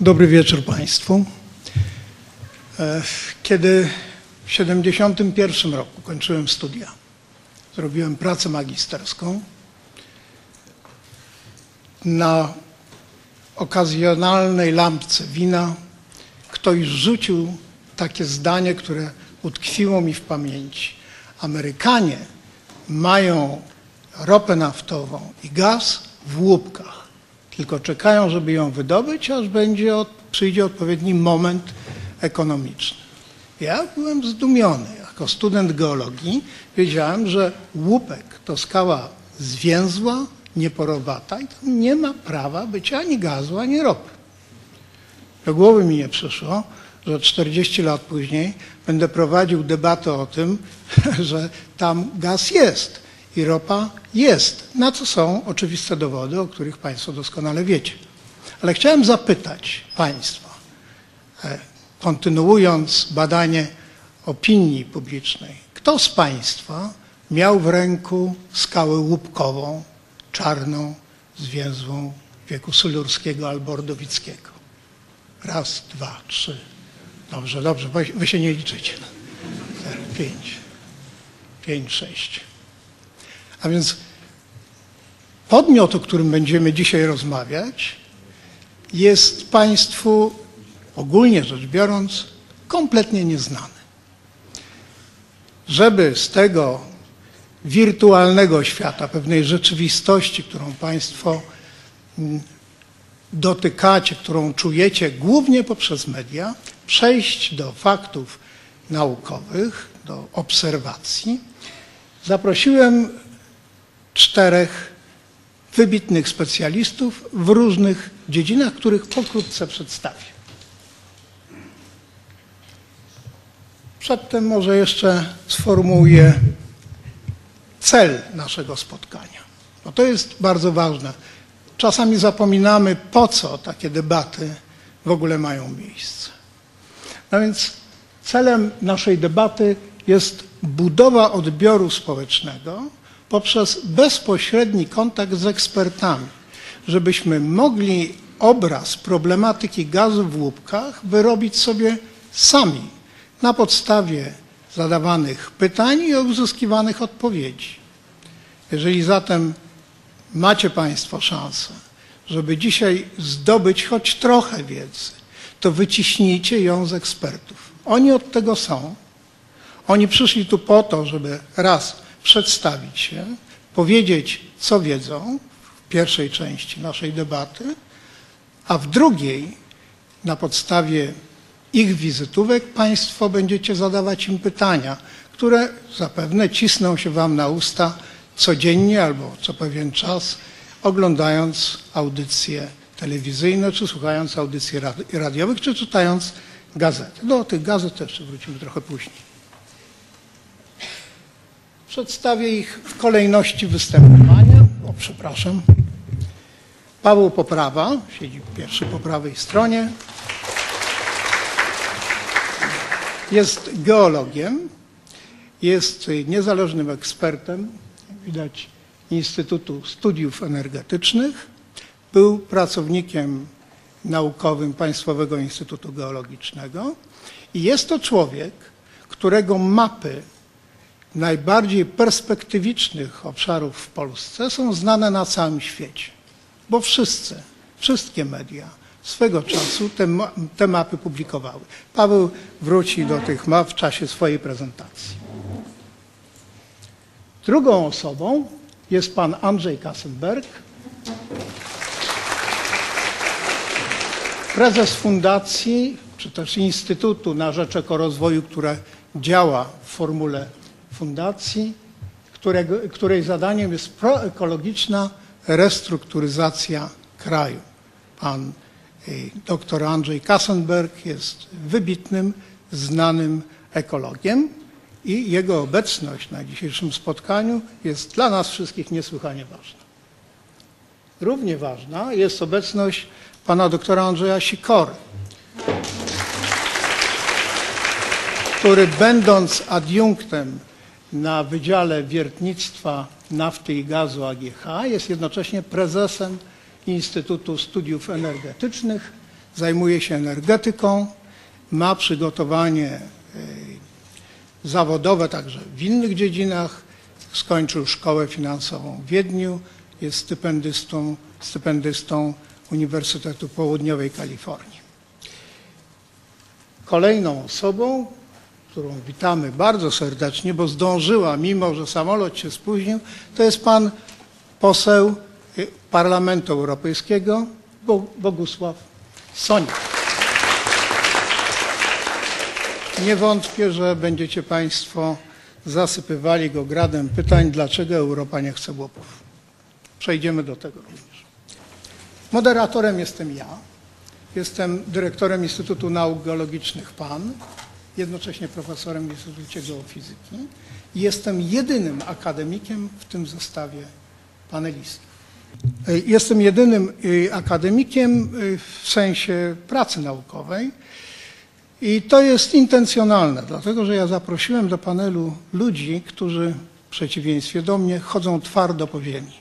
Dobry wieczór Państwu. E, Kiedy w 1971 roku kończyłem studia, zrobiłem pracę magisterską, na okazjonalnej lampce wina ktoś rzucił takie zdanie, które utkwiło mi w pamięci. Amerykanie mają ropę naftową i gaz w łupkach, tylko czekają, żeby ją wydobyć, aż będzie, przyjdzie odpowiedni moment ekonomiczny. Ja byłem zdumiony. Jako student geologii wiedziałem, że łupek to skała zwięzła, nieporowata i tam nie ma prawa być ani gazu, ani ropy. Do głowy mi nie przyszło, że 40 lat później będę prowadził debatę o tym, że tam gaz jest i ropa jest, na co są oczywiste dowody, o których Państwo doskonale wiecie. Ale chciałem zapytać Państwa, e, kontynuując badanie opinii publicznej, kto z Państwa miał w ręku skałę łupkową, czarną, zwięzłą wieku sulurskiego albo ordowickiego? Raz, dwa, trzy. Dobrze, dobrze, wy, się nie liczycie. Cztery, Pięć, pięć, sześć. A więc podmiot, o którym będziemy dzisiaj rozmawiać, jest Państwu, ogólnie rzecz biorąc, kompletnie nieznany. Żeby z tego wirtualnego świata, pewnej rzeczywistości, którą Państwo mm, dotykacie, którą czujecie głównie poprzez media, przejść do faktów naukowych, do obserwacji, zaprosiłem czterech wybitnych specjalistów w różnych dziedzinach, których pokrótce przedstawię. Przedtem może jeszcze sformułuję cel naszego spotkania, bo to jest bardzo ważne. Czasami zapominamy, po co takie debaty w ogóle mają miejsce. No więc celem naszej debaty jest budowa odbioru społecznego poprzez bezpośredni kontakt z ekspertami, żebyśmy mogli obraz problematyki gazu w łupkach wyrobić sobie sami na podstawie zadawanych pytań i uzyskiwanych odpowiedzi. Jeżeli zatem macie Państwo szansę, żeby dzisiaj zdobyć choć trochę wiedzy, to wyciśnijcie ją z ekspertów. Oni od tego są. Oni przyszli tu po to, żeby raz przedstawić się, powiedzieć, co wiedzą w pierwszej części naszej debaty, a w drugiej, na podstawie ich wizytówek, Państwo będziecie zadawać im pytania, które zapewne cisną się Wam na usta codziennie albo co pewien czas, oglądając audycje telewizyjne, czy słuchając audycji radi- radiowych, czy czytając gazety. Do tych gazet też wrócimy trochę później. Przedstawię ich w kolejności występowania. O, przepraszam. Paweł Poprawa, siedzi pierwszy po prawej stronie. Jest geologiem, jest niezależnym ekspertem, widać, Instytutu Studiów Energetycznych. Był pracownikiem naukowym Państwowego Instytutu Geologicznego i jest to człowiek, którego mapy najbardziej perspektywicznych obszarów w Polsce są znane na całym świecie, bo wszyscy, wszystkie media swego czasu te, te mapy publikowały. Paweł wróci do tych map w czasie swojej prezentacji. Drugą osobą jest pan Andrzej Kassenberg, prezes fundacji, czy też Instytutu na Rzecz Ekorozwoju, które działa w formule fundacji, którego, której zadaniem jest proekologiczna restrukturyzacja kraju. Pan y, dr Andrzej Kassenberg jest wybitnym, znanym ekologiem i jego obecność na dzisiejszym spotkaniu jest dla nas wszystkich niesłychanie ważna. Równie ważna jest obecność pana doktora Andrzeja Sikory, który będąc adiunktem na Wydziale Wiertnictwa Nafty i Gazu AGH. Jest jednocześnie prezesem Instytutu Studiów Energetycznych. Zajmuje się energetyką, ma przygotowanie y, zawodowe także w innych dziedzinach. Skończył szkołę finansową w Wiedniu, jest stypendystą, stypendystą Uniwersytetu Południowej Kalifornii. Kolejną osobą, którą witamy bardzo serdecznie, bo zdążyła, mimo że samolot się spóźnił, to jest pan poseł y, Parlamentu Europejskiego Bo- Bogusław Sonik. Nie wątpię, że będziecie Państwo zasypywali go gradem pytań, dlaczego Europa nie chce łupów. Przejdziemy do tego również. Moderatorem jestem ja. Jestem dyrektorem Instytutu Nauk Geologicznych PAN, jednocześnie profesorem w Instytucie Geofizyki. Jestem jedynym akademikiem w tym zestawie panelistów. Jestem jedynym y, akademikiem y, w sensie pracy naukowej i to jest intencjonalne, dlatego że ja zaprosiłem do panelu ludzi, którzy w przeciwieństwie do mnie chodzą twardo po ziemi.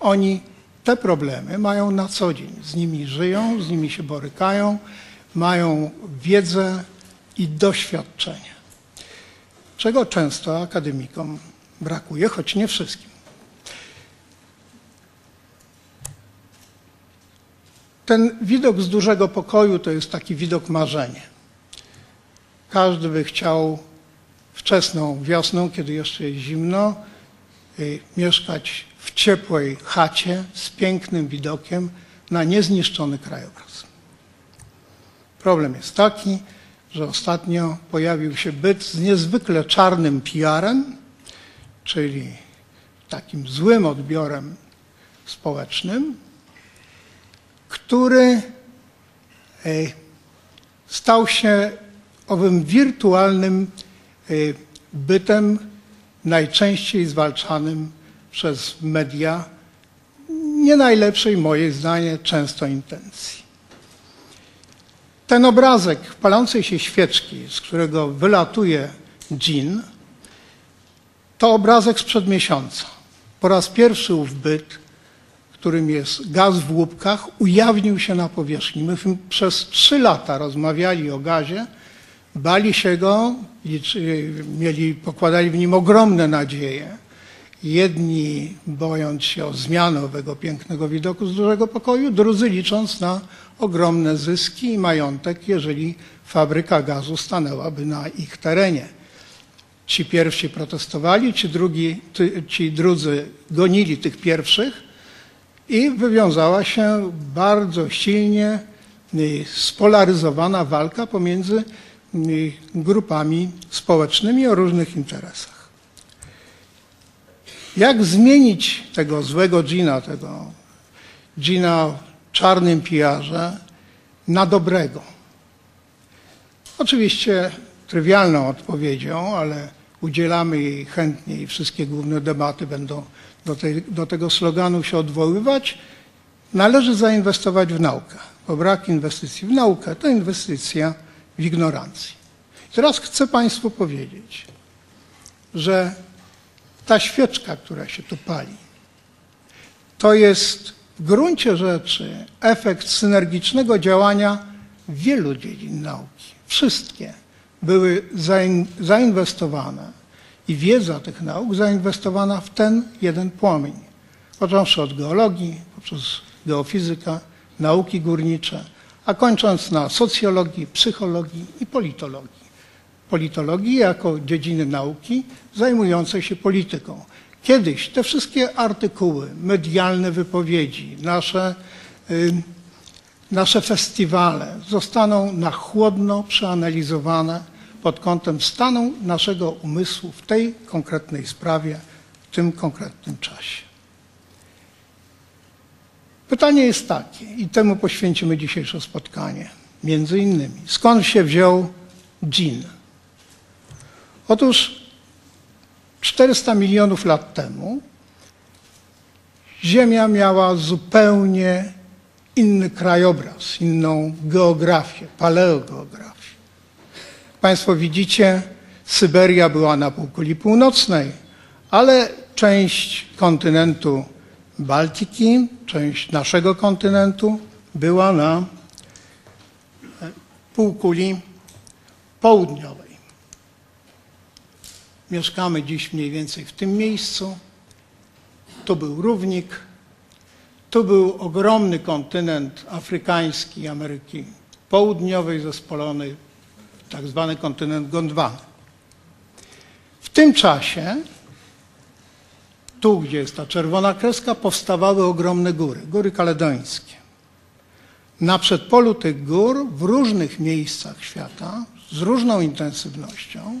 Oni te problemy mają na co dzień, z nimi żyją, z nimi się borykają, mają wiedzę i doświadczenie, czego często akademikom brakuje, choć nie wszystkim. Ten widok z dużego pokoju to jest taki widok marzenie. Każdy by chciał wczesną wiosną, kiedy jeszcze jest zimno, y, mieszkać w ciepłej chacie z pięknym widokiem na niezniszczony krajobraz. Problem jest taki, że ostatnio pojawił się byt z niezwykle czarnym PR-em, czyli takim złym odbiorem społecznym, który e, stał się owym wirtualnym e, bytem, najczęściej zwalczanym przez media, nie najlepszej, moje zdanie, często intencji. Ten obrazek palącej się świeczki, z którego wylatuje dżin, to obrazek sprzed miesiąca. Po raz pierwszy ów byt którym jest gaz w łupkach, ujawnił się na powierzchni. Myśmy przez trzy lata rozmawiali o gazie, bali się go, mieli, pokładali w nim ogromne nadzieje. Jedni bojąc się o zmianę owego pięknego widoku z dużego pokoju, drudzy licząc na ogromne zyski i majątek, jeżeli fabryka gazu stanęłaby na ich terenie. Ci pierwsi protestowali, ci, drugi, ty, ci drudzy gonili tych pierwszych, i wywiązała się bardzo silnie y, spolaryzowana walka pomiędzy grupami społecznymi o różnych interesach. Jak zmienić tego złego dżina, tego dżina w czarnym pijarze na dobrego? Oczywiście trywialną odpowiedzią, ale udzielamy jej chętnie i wszystkie główne debaty będą do, tej, do tego sloganu się odwoływać, należy zainwestować w naukę, bo brak inwestycji w naukę to inwestycja w ignorancji. Teraz chcę Państwu powiedzieć, że ta świeczka, która się tu pali, to jest w gruncie rzeczy efekt synergicznego działania wielu dziedzin nauki. Wszystkie były zain, zainwestowane i wiedza tych nauk zainwestowana w ten jeden płomień. Począwszy od geologii, poprzez geofizyka, nauki górnicze, a kończąc na socjologii, psychologii i politologii. Politologii jako dziedziny nauki zajmującej się polityką. Kiedyś te wszystkie artykuły, medialne wypowiedzi, nasze, y, nasze festiwale zostaną na chłodno przeanalizowane pod kątem stanu naszego umysłu w tej konkretnej sprawie, w tym konkretnym czasie. Pytanie jest takie, i temu poświęcimy dzisiejsze spotkanie, między innymi, skąd się wziął dżin? Otóż 400 milionów lat temu Ziemia miała zupełnie inny krajobraz, inną geografię, paleogeografię. Państwo widzicie Syberia była na półkuli północnej, ale część kontynentu Baltiki, część naszego kontynentu była na półkuli południowej. Mieszkamy dziś mniej więcej w tym miejscu. Tu był równik, tu był ogromny kontynent afrykański Ameryki Południowej zespolony tak zwany kontynent Gondwany. W tym czasie, tu gdzie jest ta czerwona kreska, powstawały ogromne góry, góry kaledońskie. Na przedpolu tych gór w różnych miejscach świata z różną intensywnością,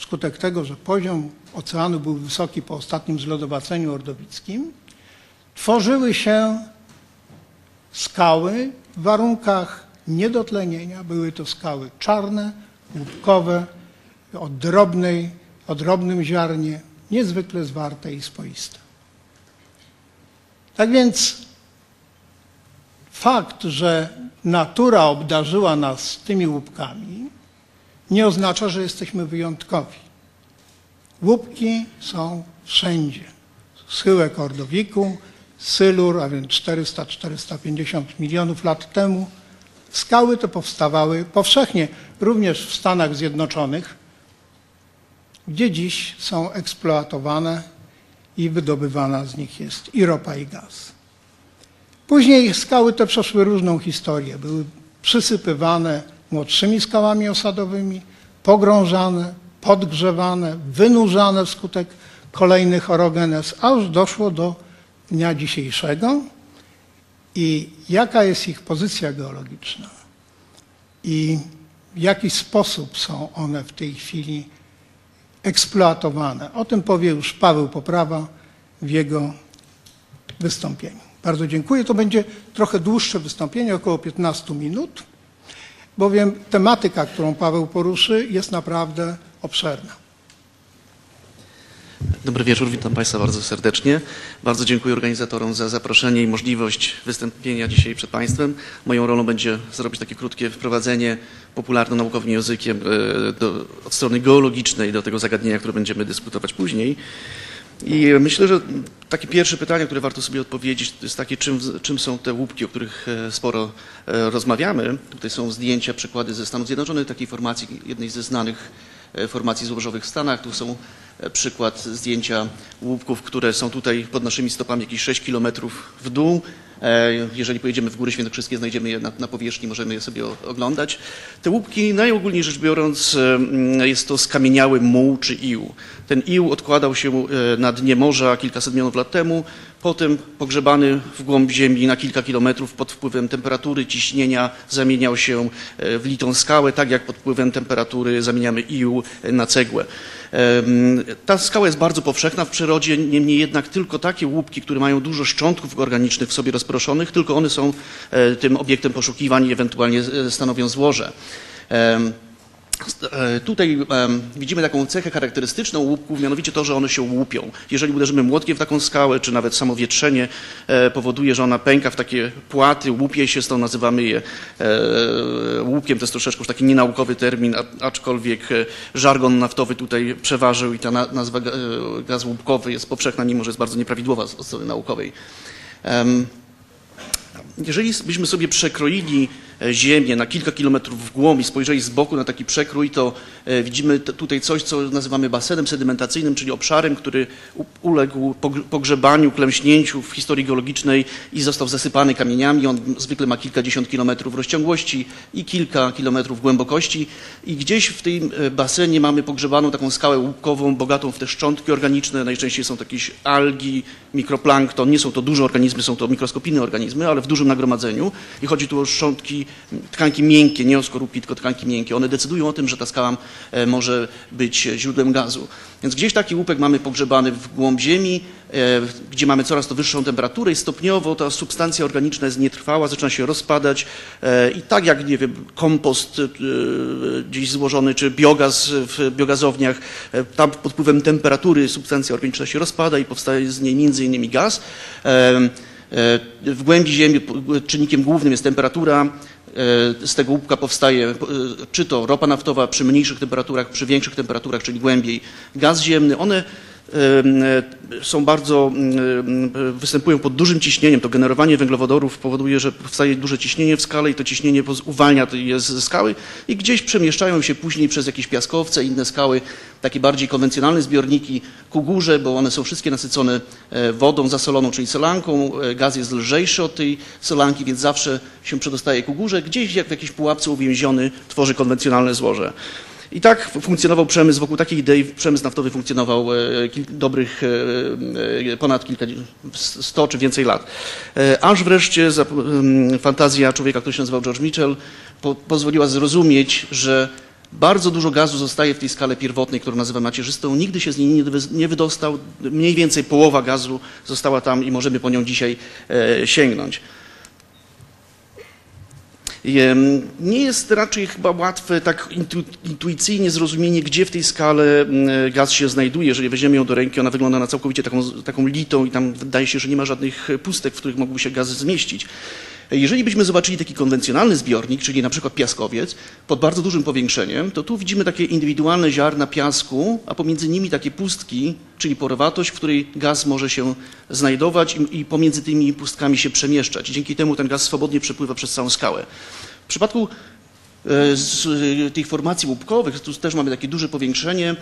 wskutek tego, że poziom oceanu był wysoki po ostatnim zlodowaceniu ordowickim, tworzyły się skały w warunkach niedotlenienia. Były to skały czarne, łupkowe, o, drobnej, o drobnym ziarnie, niezwykle zwarte i swoiste. Tak więc fakt, że natura obdarzyła nas tymi łupkami, nie oznacza, że jesteśmy wyjątkowi. Łupki są wszędzie. Schyłek Ordowiku, Sylur, a więc 400-450 milionów lat temu. Skały te powstawały powszechnie, również w Stanach Zjednoczonych, gdzie dziś są eksploatowane i wydobywana z nich jest i ropa, i gaz. Później skały te przeszły różną historię. Były przysypywane młodszymi skałami osadowymi, pogrążane, podgrzewane, wynurzane wskutek kolejnych orogenes, aż doszło do dnia dzisiejszego i jaka jest ich pozycja geologiczna i w jaki sposób są one w tej chwili eksploatowane. O tym powie już Paweł Poprawa w jego wystąpieniu. Bardzo dziękuję. To będzie trochę dłuższe wystąpienie, około 15 minut, bowiem tematyka, którą Paweł poruszy, jest naprawdę obszerna. Dobry wieczór, witam Państwa bardzo serdecznie. Bardzo dziękuję organizatorom za zaproszenie i możliwość wystąpienia dzisiaj przed Państwem. Moją rolą będzie zrobić takie krótkie wprowadzenie popularno-naukowym językiem e, do, od strony geologicznej do tego zagadnienia, które będziemy dyskutować później. I myślę, że takie pierwsze pytanie, które warto sobie odpowiedzieć, to jest takie, czym, czym są te łupki, o których e, sporo e, rozmawiamy. Tutaj są zdjęcia, przykłady ze Stanów Zjednoczonych, takiej formacji, jednej ze znanych formacji złożowych w Stanach. Tu są przykład zdjęcia łupków, które są tutaj pod naszymi stopami jakieś 6 kilometrów w dół. E, jeżeli pojedziemy w Góry Świętokrzyskie, znajdziemy je na, na, powierzchni, możemy je sobie oglądać. Te łupki, najogólniej rzecz biorąc, e, jest to skamieniały muł czy ił. Ten ił odkładał się e, na dnie morza kilkaset milionów lat temu, potem pogrzebany w głąb ziemi na kilka kilometrów pod wpływem temperatury, ciśnienia zamieniał się w litą skałę, tak jak pod wpływem temperatury zamieniamy ił na cegłę. Ta skała jest bardzo powszechna w przyrodzie, niemniej jednak tylko takie łupki, które mają dużo szczątków organicznych w sobie rozproszonych, tylko one są e, tym obiektem poszukiwań i ewentualnie e, stanowią złoże. E, tutaj widzimy taką cechę charakterystyczną łupków, mianowicie to, że one się łupią. Jeżeli uderzymy młotkiem w taką skałę, czy nawet samo wietrzenie e, powoduje, że ona pęka w takie płaty, łupie się, stąd nazywamy je e, łupkiem. To jest troszeczkę już taki nienaukowy termin, aczkolwiek żargon naftowy tutaj przeważył i ta nazwa gaz łupkowy jest powszechna, mimo że jest bardzo nieprawidłowa z strony naukowej. Jeżeli byśmy sobie przekroili ziemię na kilka kilometrów w głąb i spojrzeli z boku na taki przekrój, to e, widzimy tutaj coś, co nazywamy basenem sedymentacyjnym, czyli obszarem, który uległ pogrzebaniu, klęśnięciu w historii geologicznej i został zasypany kamieniami. On zwykle ma kilkadziesiąt kilometrów rozciągłości i kilka kilometrów głębokości i gdzieś w tym e, basenie mamy pogrzebaną taką skałę łupkową, bogatą w te szczątki organiczne. Najczęściej są to jakieś algi, mikroplankton. Nie są to duże organizmy, są to mikroskopijne organizmy, ale w dużym nagromadzeniu i chodzi tu o szczątki tkanki miękkie, nie o skorupki, tylko tkanki miękkie. One decydują o tym, że ta skała e, może być źródłem gazu. Więc gdzieś taki łupek mamy pogrzebany w głąb ziemi, e, gdzie mamy coraz to wyższą temperaturę i stopniowo ta substancja organiczna jest nietrwała, zaczyna się rozpadać e, i tak jak, nie wiem, kompost gdzieś złożony, czy biogaz w biogazowniach, tam pod wpływem temperatury substancja organiczna się rozpada i powstaje z niej między innymi gaz. E, W głębi Ziemi czynnikiem głównym jest temperatura. E, Z tego łupka powstaje czy to ropa naftowa przy mniejszych temperaturach, przy większych temperaturach, czyli głębiej gaz ziemny. One są bardzo, e, występują pod dużym ciśnieniem. To generowanie węglowodorów powoduje, że powstaje duże ciśnienie w skale i to ciśnienie uwalnia je ze skały i gdzieś przemieszczają się później przez jakieś piaskowce, inne skały, takie bardziej konwencjonalne zbiorniki ku górze, bo one są wszystkie nasycone e, wodą zasoloną, czyli solanką. E, Gaz jest lżejszy od tej solanki, więc zawsze się przedostaje ku górze. Gdzieś jak w jakiejś pułapce uwięziony tworzy konwencjonalne złoże. I tak funkcjonował przemysł, wokół takiej idei przemysł naftowy funkcjonował e, dobrych e, e, ponad kilka, sto czy więcej lat. Aż wreszcie fantazja człowieka, który się nazywał George Mitchell, po, pozwoliła zrozumieć, że bardzo dużo gazu zostaje w tej skale pierwotnej, którą nazywamy macierzystą. Nigdy się z niej nie wy- nie wydostał. Mniej więcej połowa gazu została tam i możemy po nią dzisiaj sięgnąć. Nie jest raczej chyba łatwe tak intu, intuicyjnie zrozumienie, gdzie w tej skale gaz się znajduje. Jeżeli weźmiemy ją do ręki, ona wygląda na całkowicie taką, taką litą i tam wydaje się, że nie ma żadnych pustek, w których mógłby się gaz zmieścić. Jeżeli byśmy zobaczyli taki konwencjonalny zbiornik, czyli na przykład piaskowiec, pod bardzo dużym powiększeniem, to tu widzimy takie indywidualne ziarna piasku, a pomiędzy nimi takie pustki, czyli porowatość, w której gaz może się znajdować i, pomiędzy tymi pustkami się przemieszczać. Dzięki temu ten gaz swobodnie przepływa przez całą skałę. W przypadku e, e, tych formacji łupkowych, tu też mamy takie duże powiększenie.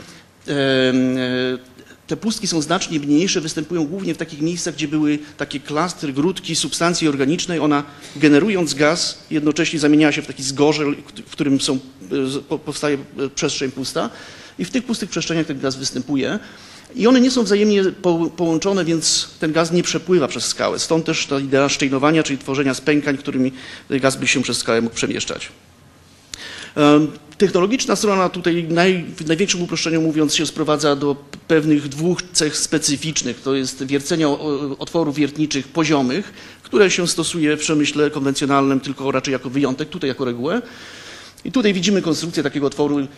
Te pustki są znacznie mniejsze, występują głównie w takich miejscach, gdzie były takie klastry, grudki substancji organicznej. Ona generując gaz jednocześnie zamieniała się w taki zgorzel, w którym są, powstaje e, przestrzeń pusta. I w tych pustych przestrzeniach ten gaz występuje. I one nie są wzajemnie po, połączone, więc ten gaz nie przepływa przez skałę. Stąd też ta idea szczejnowania, czyli tworzenia spękań, którymi gaz by się przez skałę mógł przemieszczać. Technologiczna strona tutaj naj, w największym uproszczeniu mówiąc się sprowadza do pewnych dwóch cech specyficznych. To jest wiercenia otworów wiertniczych poziomych, które się stosuje w przemyśle konwencjonalnym tylko raczej jako wyjątek, tutaj jako regułę. I tutaj widzimy konstrukcję takiego otworu. mm,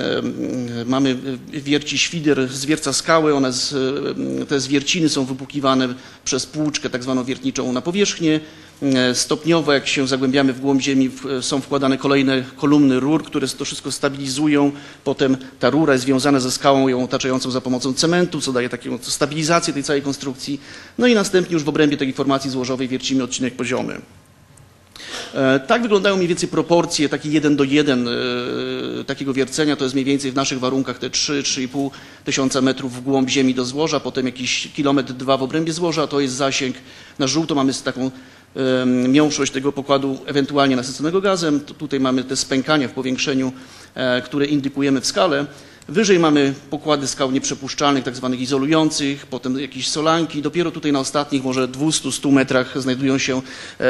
em, Mamy wierci świder, zwierca skałę. One z, em, te zwierciny są wypukiwane przez płuczkę tak zwaną wiertniczą na powierzchnię. E, Stopniowo, jak się zagłębiamy w głąb ziemi, w- są wkładane kolejne kolumny rur, które to wszystko stabilizują. Potem ta rura jest związana ze skałą ją otaczającą za pomocą cementu, co daje taką stabilizację tej całej konstrukcji. No i następnie już w obrębie takiej formacji złożowej wiercimy odcinek poziomy. E, Tak wyglądają mniej więcej proporcje, taki jeden do jeden e, takiego wiercenia, to jest mniej więcej w naszych warunkach te 3-3,5 tysiąca metrów w głąb ziemi do złoża, potem jakiś kilometr, dwa w obrębie złoża, to jest zasięg. Na żółto mamy taką miąższość tego pokładu ewentualnie nasyconego gazem. Tu- Tutaj mamy te spękania w powiększeniu, e, które indykujemy w skale. Wyżej mamy pokłady skał nieprzepuszczalnych, tak zwanych izolujących, potem jakieś solanki. Dopiero tutaj na ostatnich, może 200-100 metrach znajdują się e,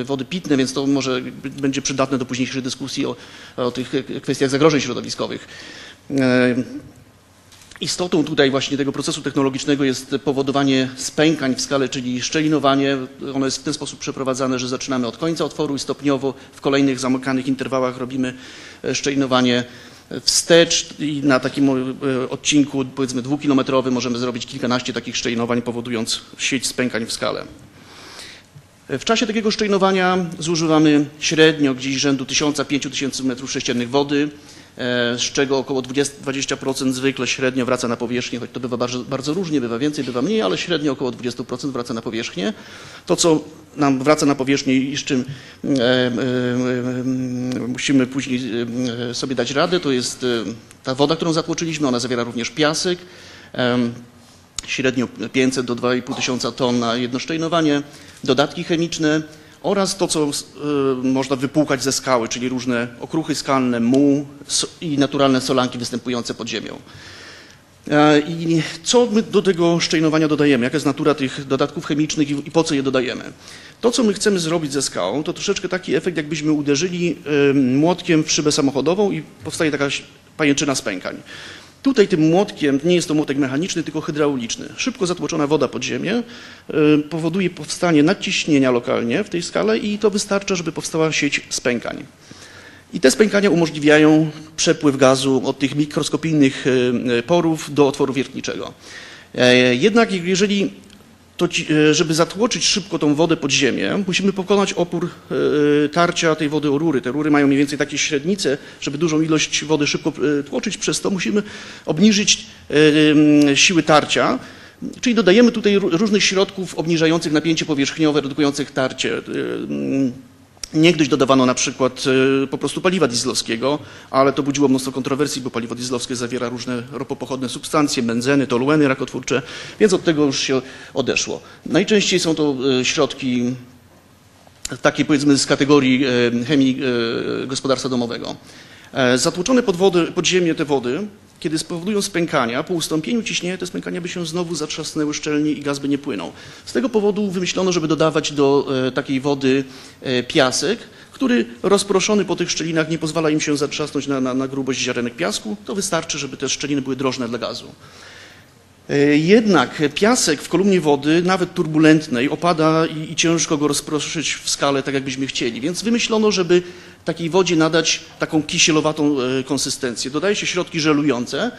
e, wody pitne, więc to może będzie przydatne do późniejszej dyskusji o, o tych kwestiach zagrożeń środowiskowych. E, Istotą tutaj właśnie tego procesu technologicznego jest powodowanie spękań w skale, czyli szczelinowanie. Ono jest w ten sposób przeprowadzane, że zaczynamy od końca otworu i stopniowo w kolejnych zamykanych interwałach robimy e, szczelinowanie wstecz i na takim e, odcinku powiedzmy dwukilometrowym możemy zrobić kilkanaście takich szczelinowań, powodując sieć spękań w skale. W czasie takiego szczelinowania zużywamy średnio gdzieś rzędu 1000-5000 m3 wody, e, z czego około 20%, 20% zwykle średnio wraca na powierzchnię, choć to bywa bardzo, bardzo różnie, bywa więcej, bywa mniej, ale średnio około 20% wraca na powierzchnię. To, co nam wraca na powierzchnię i z czym e, e, e, musimy później e, sobie dać radę, to jest e, ta woda, którą zatłoczyliśmy, ona zawiera również piasek, em, średnio 500 do 2,5 tysiąca ton na jedno szczelinowanie, dodatki chemiczne oraz to, co y, można wypłukać ze skały, czyli różne okruchy skalne, muł i naturalne solanki występujące pod ziemią. E, I co my do tego szczelinowania dodajemy? Jaka jest natura tych dodatków chemicznych i, po co je dodajemy? To, co my chcemy zrobić ze skałą, to troszeczkę taki efekt, jakbyśmy uderzyli y, młotkiem w szybę samochodową i powstaje taka pajęczyna spękań. Tutaj tym młotkiem, nie jest to młotek mechaniczny, tylko hydrauliczny. Szybko zatłoczona woda pod ziemię y, powoduje powstanie nadciśnienia lokalnie w tej skale i to wystarcza, żeby powstała sieć spękań. I te spękania umożliwiają przepływ gazu od tych mikroskopijnych y, y, porów do otworu wiertniczego. E, Jednak jeżeli to ci, e, żeby zatłoczyć szybko tą wodę pod ziemię, musimy pokonać opór e, tarcia tej wody o rury. Te rury mają mniej więcej takie średnice, żeby dużą ilość wody szybko e, tłoczyć, przez to musimy obniżyć siły tarcia, czyli dodajemy tutaj ró- różnych środków obniżających napięcie powierzchniowe, redukujących tarcie. Niegdyś dodawano na przykład e, po prostu paliwa dieslowskiego, ale to budziło mnóstwo kontrowersji, bo paliwo dieslowskie zawiera różne ropopochodne substancje, benzeny, tolueny rakotwórcze, więc od tego już się odeszło. Najczęściej są to e, środki takie powiedzmy z kategorii e, chemii gospodarstwa domowego. Zatłoczone pod, wody, pod ziemię te wody, kiedy spowodują spękania, po ustąpieniu ciśnienia te spękania by się znowu zatrzasnęły szczelnie i gaz by nie płynął. Z tego powodu wymyślono, żeby dodawać do e, takiej wody e, piasek, który rozproszony po tych szczelinach nie pozwala im się zatrzasnąć na, na, na grubość ziarenek piasku. To wystarczy, żeby te szczeliny były drożne dla gazu. E, Jednak piasek w kolumnie wody, nawet turbulentnej, opada i, i ciężko go rozproszyć w skale tak, jakbyśmy chcieli. Więc wymyślono, żeby takiej wodzie nadać taką kisielowatą e, konsystencję. Dodaje się środki żelujące,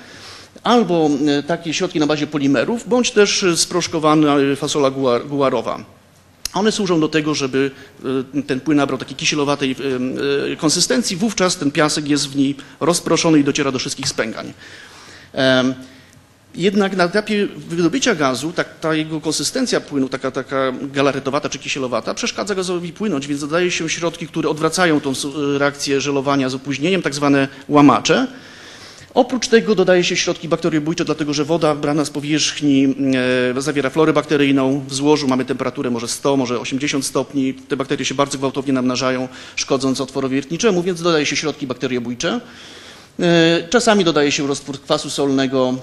albo e, takie środki na bazie polimerów, bądź też sproszkowana fasola guarowa. One służą do tego, żeby ten płyn nabrał takiej kisielowatej konsystencji, wówczas ten piasek jest w niej rozproszony i dociera do wszystkich spękań. Jednak na etapie wydobycia gazu tak, ta jego konsystencja płynu, taka, taka galaretowata czy kisielowata, przeszkadza gazowi płynąć, więc dodaje się środki, które odwracają tą reakcję żelowania z opóźnieniem, tak zwane łamacze. Oprócz tego dodaje się środki bakteriobójcze, dlatego że woda brana z powierzchni e, zawiera florę bakteryjną. W złożu mamy temperaturę może 100, może 80 stopni. Te bakterie się bardzo gwałtownie namnażają, szkodząc otworowi rtniczemu, więc dodaje się środki bakteriobójcze. E, Czasami dodaje się roztwór kwasu solnego,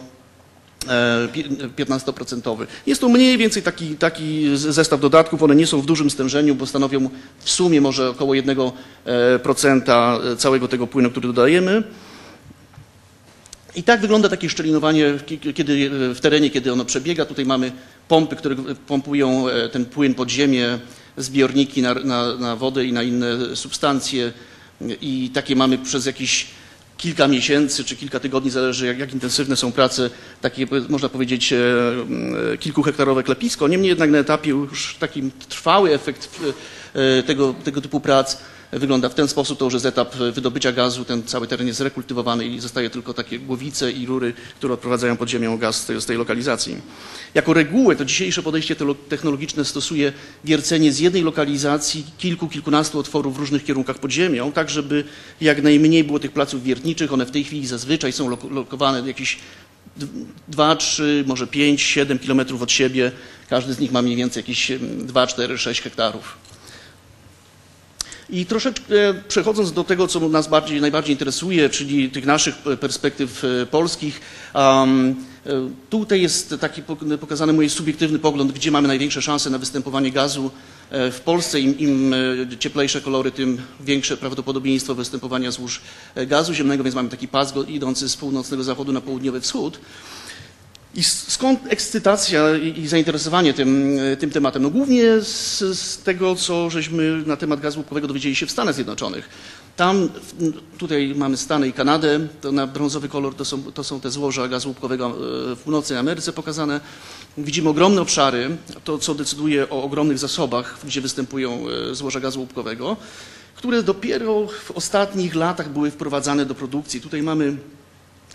15%. Jest to mniej więcej taki, taki zestaw dodatków. One nie są w dużym stężeniu, bo stanowią w sumie może około 1% całego tego płynu, który dodajemy. I tak wygląda takie szczelinowanie ki- kiedy, w terenie, kiedy ono przebiega. Tutaj mamy pompy, które pompują e, ten płyn pod ziemię, zbiorniki na, na, na wodę i na inne substancje. I takie mamy przez jakiś kilka miesięcy czy kilka tygodni, zależy jak, jak intensywne są prace, takie można powiedzieć e, e, kilkuhektarowe klepisko. Niemniej jednak na etapie już takim trwały efekt tego, tego typu prac wygląda w ten sposób. To już jest etap wydobycia gazu, ten cały teren jest rekultywowany i zostaje tylko takie głowice i rury, które odprowadzają pod ziemią gaz z tej, lokalizacji. Jako regułę to dzisiejsze podejście technologiczne stosuje wiercenie z jednej lokalizacji kilku, kilkunastu otworów w różnych kierunkach pod ziemią, tak żeby jak najmniej było tych placów wiertniczych. One w tej chwili zazwyczaj są lok- lokowane jakieś 2, 3, może 5, 7 kilometrów od siebie. Każdy z nich ma mniej więcej jakieś em, 2, 4, 6 hektarów. I troszeczkę przechodząc do tego, co nas bardziej, najbardziej interesuje, czyli tych naszych e, perspektyw e, polskich, um, e, tutaj jest taki pok- pokazany mój subiektywny pogląd, gdzie mamy największe szanse na występowanie gazu e, w Polsce. Im, im e, cieplejsze kolory, tym większe prawdopodobieństwo występowania złóż e, gazu ziemnego, więc mamy taki pas idący z północnego zachodu na południowy wschód. I skąd ekscytacja i zainteresowanie tym, e, tym tematem? No głównie z, z tego, co żeśmy na temat gazu łupkowego dowiedzieli się w Stanach Zjednoczonych. Tam, tutaj mamy Stany i Kanadę, to na brązowy kolor to są, to są te złoża gazu łupkowego e, w północnej Ameryce pokazane. Widzimy ogromne obszary, to co decyduje o ogromnych zasobach, gdzie występują e, złoża gazu łupkowego, które dopiero w ostatnich latach były wprowadzane do produkcji. Tutaj mamy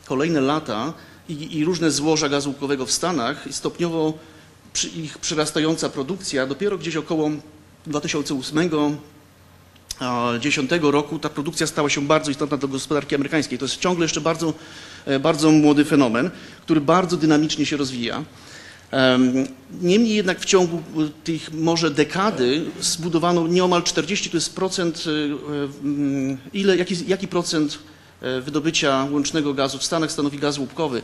kolejne lata i, i różne złoża gazu łupkowego w Stanach i stopniowo ich przyrastająca produkcja, dopiero gdzieś około 2008-2010 roku ta produkcja stała się bardzo istotna dla gospodarki amerykańskiej. To jest ciągle jeszcze bardzo, e, bardzo młody fenomen, który bardzo dynamicznie się rozwija. Em, Niemniej jednak w ciągu e, tych może dekady zbudowano nieomal 40, to jest procent, e, ile, jaki, jaki procent wydobycia łącznego gazu w Stanach stanowi gaz łupkowy.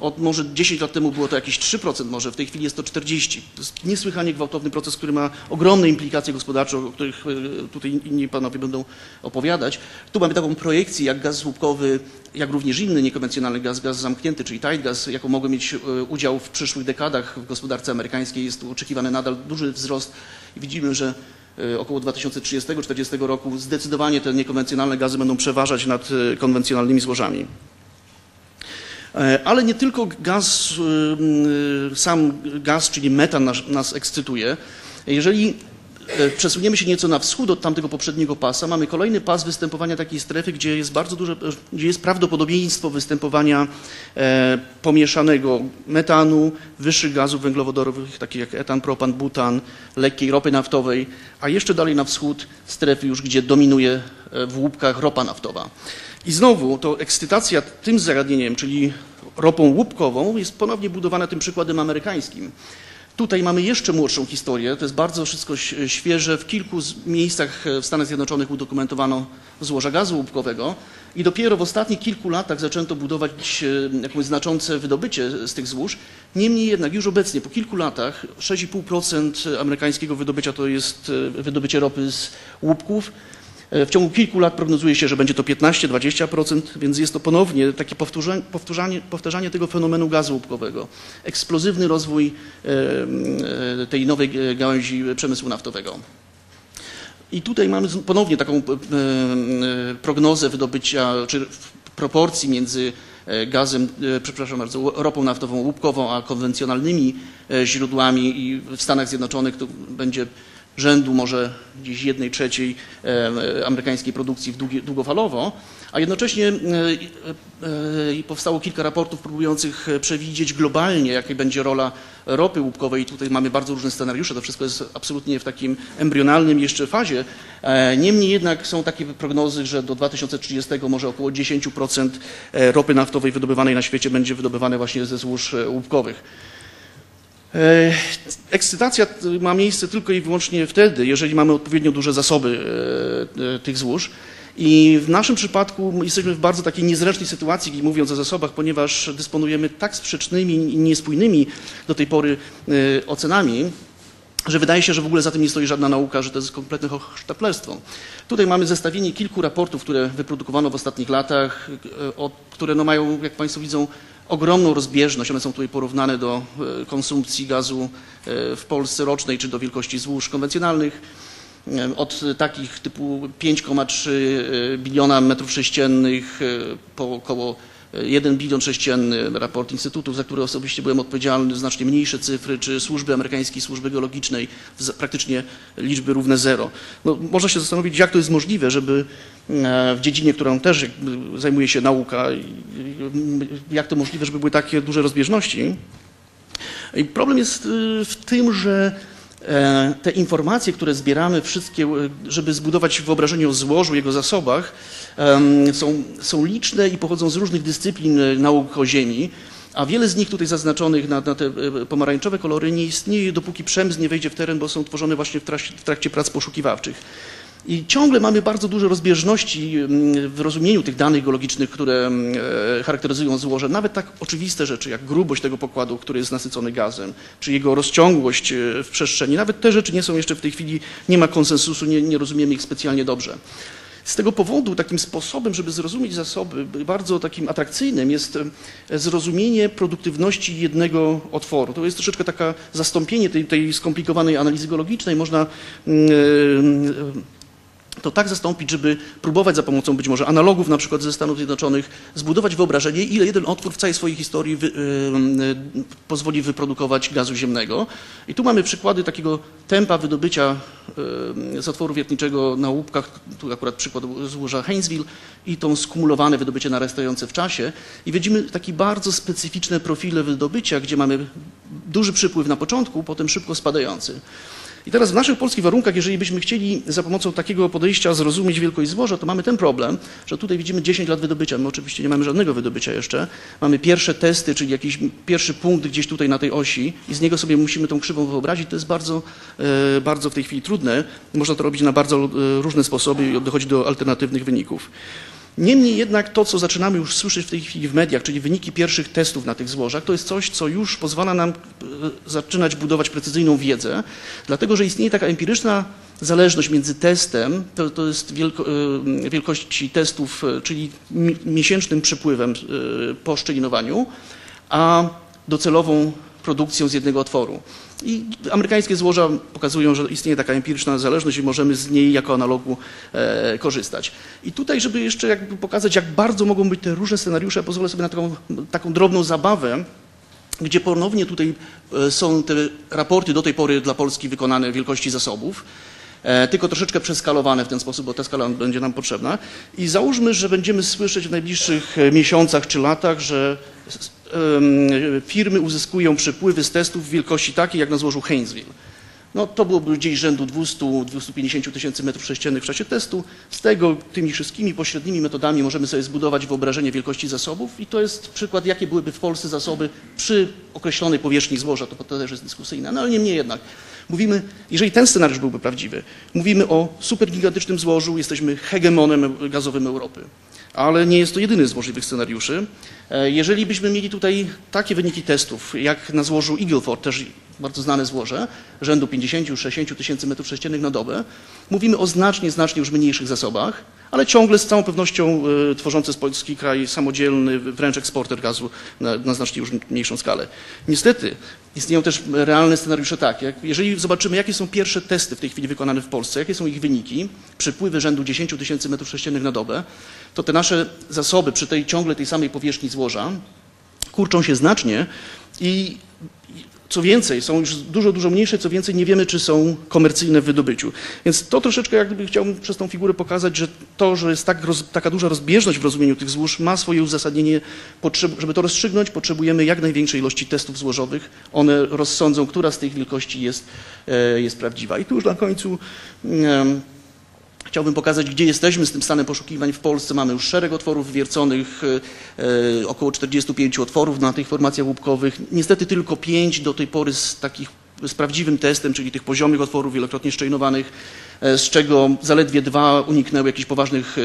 Od może 10 lat temu było to jakieś 3%, może w tej chwili jest to 40%. To jest niesłychanie gwałtowny proces, który ma ogromne implikacje gospodarcze, o których e, tutaj inni panowie będą opowiadać. Tu mamy taką projekcję, jak gaz łupkowy, jak również inny niekonwencjonalny gaz, gaz zamknięty, czyli tight gas, jaką mogły mieć e, udział w przyszłych dekadach w gospodarce amerykańskiej. Jest tu oczekiwany nadal duży wzrost i widzimy, że e, około 2030-2040 roku zdecydowanie te niekonwencjonalne gazy będą przeważać nad e, konwencjonalnymi złożami. E, Ale nie tylko gaz, y, y, sam gaz, czyli metan nas, nas ekscytuje. Jeżeli przesuniemy się nieco na wschód od tamtego poprzedniego pasa, mamy kolejny pas występowania takiej strefy, gdzie jest bardzo duże, gdzie jest prawdopodobieństwo występowania e, pomieszanego metanu, wyższych gazów węglowodorowych, takich jak etan, propan, butan, lekkiej ropy naftowej, a jeszcze dalej na wschód strefy już, gdzie dominuje e, w łupkach ropa naftowa. I znowu to ekscytacja tym zagadnieniem, czyli ropą łupkową, jest ponownie budowana tym przykładem amerykańskim. Tutaj mamy jeszcze młodszą historię, to jest bardzo wszystko świeże. W kilku miejscach e, w Stanach Zjednoczonych udokumentowano złoża gazu łupkowego i dopiero w ostatnich kilku latach zaczęto budować e, jakieś znaczące wydobycie z tych złóż. Niemniej jednak już obecnie, po kilku latach, 6,5% amerykańskiego wydobycia to jest e, wydobycie ropy z łupków. E, W ciągu kilku lat prognozuje się, że będzie to 15-20%, więc jest to ponownie takie powtórzanie, powtarzanie tego fenomenu gazu łupkowego. Eksplozywny rozwój e, e, tej nowej gałęzi przemysłu naftowego. I tutaj mamy ponownie taką prognozę wydobycia, czy proporcji między gazem, przepraszam bardzo, ropą naftową łupkową, a konwencjonalnymi źródłami i w Stanach Zjednoczonych to będzie rzędu może gdzieś jednej trzeciej e, e, amerykańskiej produkcji długofalowo, a jednocześnie e, powstało kilka raportów próbujących przewidzieć globalnie, jaka będzie rola ropy łupkowej. Tutaj mamy bardzo różne scenariusze, to wszystko jest absolutnie w takim embrionalnym jeszcze fazie. Niemniej jednak są takie prognozy, że do 2030 może około 10% e, ropy naftowej wydobywanej na świecie będzie wydobywane właśnie ze złóż łupkowych. E, Ekscytacja ma miejsce tylko i wyłącznie wtedy, jeżeli mamy odpowiednio duże zasoby e, e, tych złóż. I w naszym przypadku jesteśmy w bardzo takiej niezręcznej sytuacji, mówiąc o zasobach, ponieważ dysponujemy tak sprzecznymi i niespójnymi do tej pory ocenami, że wydaje się, że w ogóle za tym nie stoi żadna nauka, że to jest kompletne hochsztaplerstwo. Tutaj mamy zestawienie kilku raportów, które wyprodukowano w ostatnich latach, które no mają, jak Państwo widzą, ogromną rozbieżność. One są tutaj porównane do e, konsumpcji gazu e, w Polsce rocznej, czy do wielkości złóż konwencjonalnych. E, Od takich typu 5,3 e, biliona metrów sześciennych po około 1 bilion sześcienny, raport Instytutu, za który osobiście byłem odpowiedzialny, znacznie mniejsze cyfry, czy służby amerykańskiej, służby geologicznej, praktycznie liczby równe zero. No, można się zastanowić, jak to jest możliwe, żeby e, w dziedzinie, którą też zajmuje się nauka, jak to możliwe, żeby były takie duże rozbieżności. I problem jest y, w tym, że e, te informacje, które zbieramy, wszystkie, e, żeby zbudować wyobrażenie o złożu, jego zasobach, są, są liczne i pochodzą z różnych dyscyplin e, nauk o Ziemi, a wiele z nich tutaj zaznaczonych na, na te e, pomarańczowe kolory nie istnieje, dopóki przemysł nie wejdzie w teren, bo są tworzone właśnie w trakcie, w trakcie prac poszukiwawczych. I ciągle mamy bardzo duże rozbieżności mm, w rozumieniu tych danych geologicznych, które mm, e, charakteryzują złoże. Nawet tak oczywiste rzeczy, jak grubość tego pokładu, który jest nasycony gazem, czy jego rozciągłość w przestrzeni. Nawet te rzeczy nie są jeszcze w tej chwili, nie ma konsensusu, nie, nie rozumiemy ich specjalnie dobrze. Z tego powodu takim sposobem, żeby zrozumieć zasoby, bardzo takim atrakcyjnym jest zrozumienie produktywności jednego otworu. To jest troszeczkę taka zastąpienie tej, tej skomplikowanej analizy geologicznej. Można e, to tak zastąpić, żeby próbować za pomocą być może analogów na przykład ze Stanów Zjednoczonych zbudować wyobrażenie, ile jeden otwór w całej swojej historii wy, y, y, pozwoli wyprodukować gazu ziemnego. I tu mamy przykłady takiego tempa wydobycia y, z otworu wiertniczego na łupkach, tu akurat przykład złoża Haynesville i tą skumulowane wydobycie narastające w czasie. I widzimy takie bardzo specyficzne profile wydobycia, gdzie mamy duży przypływ na początku, potem szybko spadający. I teraz w naszych polskich warunkach, jeżeli byśmy chcieli za pomocą takiego podejścia zrozumieć wielkość złoża, to mamy ten problem, że tutaj widzimy 10 lat wydobycia. My oczywiście nie mamy żadnego wydobycia jeszcze. Mamy pierwsze testy, czyli jakiś pierwszy punkt gdzieś tutaj na tej osi i z niego sobie musimy tą krzywą wyobrazić. To jest bardzo, e, bardzo w tej chwili trudne. Można to robić na bardzo e, różne sposoby i dochodzi do alternatywnych wyników. Niemniej jednak to, co zaczynamy już słyszeć w tej chwili w mediach, czyli wyniki pierwszych testów na tych złożach, to jest coś, co już pozwala nam e, zaczynać budować precyzyjną wiedzę, dlatego że istnieje taka empiryczna zależność między testem, to, to jest wielko, e, wielkości testów, e, czyli mi, miesięcznym przepływem po szczelinowaniu, a docelową produkcją z jednego otworu. I amerykańskie złoża pokazują, że istnieje taka empiryczna zależność i możemy z niej jako analogu e, korzystać. I tutaj, żeby jeszcze jakby pokazać, jak bardzo mogą być te różne scenariusze, pozwolę sobie na taką, taką drobną zabawę, gdzie ponownie tutaj e, są te raporty do tej pory dla Polski wykonane wielkości zasobów, e, tylko troszeczkę przeskalowane w ten sposób, bo ta skala będzie nam potrzebna. I załóżmy, że będziemy słyszeć w najbliższych e, miesiącach czy latach, że firmy uzyskują przepływy z testów wielkości takiej jak na złożu Haynesville. No to byłoby gdzieś rzędu 200-250 tysięcy metrów sześciennych w czasie testu. Z tego tymi wszystkimi pośrednimi metodami możemy sobie zbudować wyobrażenie wielkości zasobów i to jest przykład, jakie byłyby w Polsce zasoby przy określonej powierzchni złoża. To, to też jest dyskusyjne, no ale niemniej jednak. Mówimy, jeżeli ten scenariusz byłby prawdziwy, mówimy o supergigantycznym złożu, jesteśmy hegemonem gazowym Europy. Ale nie jest to jedyny z możliwych scenariuszy. E, Jeżeli byśmy mieli tutaj takie wyniki testów, jak na złożu Eagleford, też bardzo znane złoże, rzędu 50-60 tysięcy metrów sześciennych na dobę, mówimy o znacznie, znacznie już mniejszych zasobach, ale ciągle z całą pewnością e, tworzący z Polski kraj samodzielny, wręcz eksporter gazu na, na znacznie już mniejszą skalę. Niestety istnieją też realne scenariusze takie, jeżeli zobaczymy, jakie są pierwsze testy w tej chwili wykonane w Polsce, jakie są ich wyniki, przypływy rzędu 10 tysięcy metrów sześciennych na dobę, to te nasze zasoby przy tej ciągle tej samej powierzchni złoża kurczą się znacznie i co więcej, są już dużo, dużo mniejsze, co więcej nie wiemy, czy są komercyjne w wydobyciu. Więc to troszeczkę jak gdyby chciałbym przez tą figurę pokazać, że to, że jest tak roz, taka duża rozbieżność w rozumieniu tych złóż ma swoje uzasadnienie. Potrzeb, żeby to rozstrzygnąć, potrzebujemy jak największej ilości testów złożowych. One rozsądzą, która z tych wielkości jest, e, jest prawdziwa. I tu już na końcu Chciałbym pokazać, gdzie jesteśmy z tym stanem poszukiwań w Polsce. Mamy już szereg otworów wierconych, e, około 45 otworów na tych formacjach łupkowych. Niestety tylko 5 do tej pory z takich z prawdziwym testem, czyli tych poziomych otworów wielokrotnie szczejnowanych, e, z czego zaledwie dwa uniknęły jakichś poważnych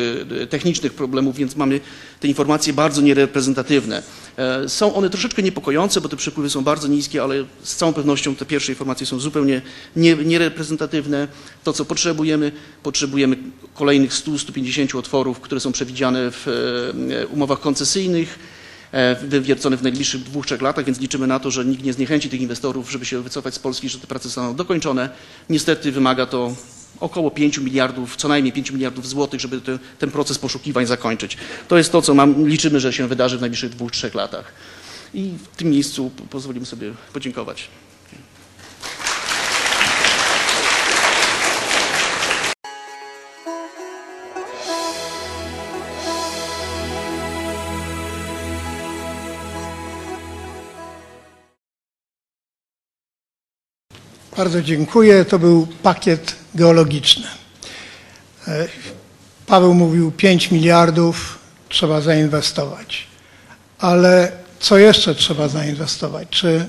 e, technicznych problemów, więc mamy te informacje bardzo niereprezentatywne. E, Są one troszeczkę niepokojące, bo te przepływy są bardzo niskie, ale z całą pewnością te pierwsze informacje są zupełnie nie- niereprezentatywne. To, co potrzebujemy, potrzebujemy kolejnych 100-150 otworów, które są przewidziane w e, umowach koncesyjnych e, wywiercone w najbliższych dwóch, trzech latach, więc liczymy na to, że nikt nie zniechęci tych inwestorów, żeby się wycofać z Polski, że te prace zostaną dokończone. Niestety wymaga to około 5 miliardów, co najmniej 5 miliardów złotych, żeby te, ten proces poszukiwań zakończyć. To jest to, co mam, liczymy, że się wydarzy w najbliższych dwóch, trzech latach. I w tym miejscu po- pozwolimy sobie podziękować. Bardzo dziękuję. To był pakiet geologiczny. E, Paweł mówił 5 miliardów trzeba zainwestować. Ale co jeszcze trzeba zainwestować? Czy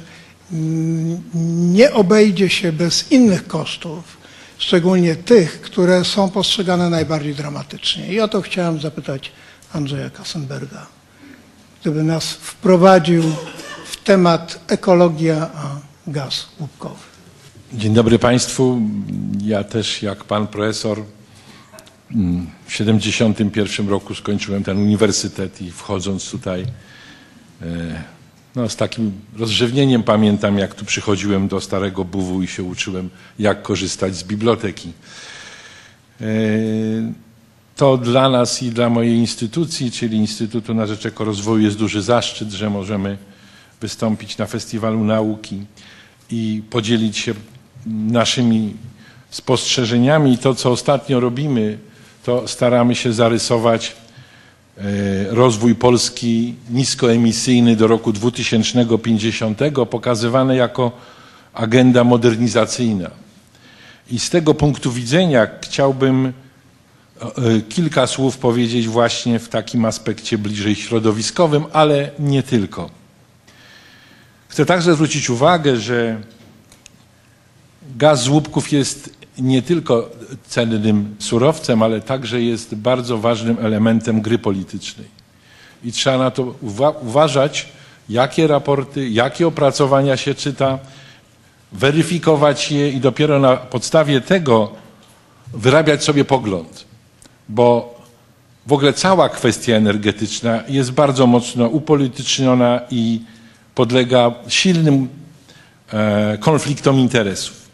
mm, nie obejdzie się bez innych kosztów, szczególnie tych, które są postrzegane najbardziej dramatycznie? I o to chciałem zapytać Andrzeja Kassenberga. Gdyby nas wprowadził w temat ekologia, a gaz łupkowy. Dzień dobry Państwu. Ja też jak Pan Profesor mm, w 71 roku skończyłem ten uniwersytet i wchodząc tutaj e, no, z takim rozrzewnieniem pamiętam jak tu przychodziłem do starego buwu i się uczyłem jak korzystać z biblioteki. E, To dla nas i dla mojej instytucji, czyli Instytutu na Rzecz Ekorozwoju jest duży zaszczyt, że możemy wystąpić na Festiwalu Nauki i podzielić się naszymi spostrzeżeniami. I to, co ostatnio robimy, to staramy się zarysować e, rozwój Polski niskoemisyjny do roku 2050, pokazywane jako agenda modernizacyjna. I z tego punktu widzenia chciałbym e, kilka słów powiedzieć właśnie w takim aspekcie bliżej środowiskowym, ale nie tylko. Chcę także zwrócić uwagę, że gaz z łupków jest nie tylko cennym surowcem, ale także jest bardzo ważnym elementem gry politycznej. I trzeba na to uwa- uważać, jakie raporty, jakie opracowania się czyta, weryfikować je i dopiero na podstawie tego wyrabiać sobie pogląd. Bo w ogóle cała kwestia energetyczna jest bardzo mocno upolityczniona i podlega silnym e, konfliktom interesów.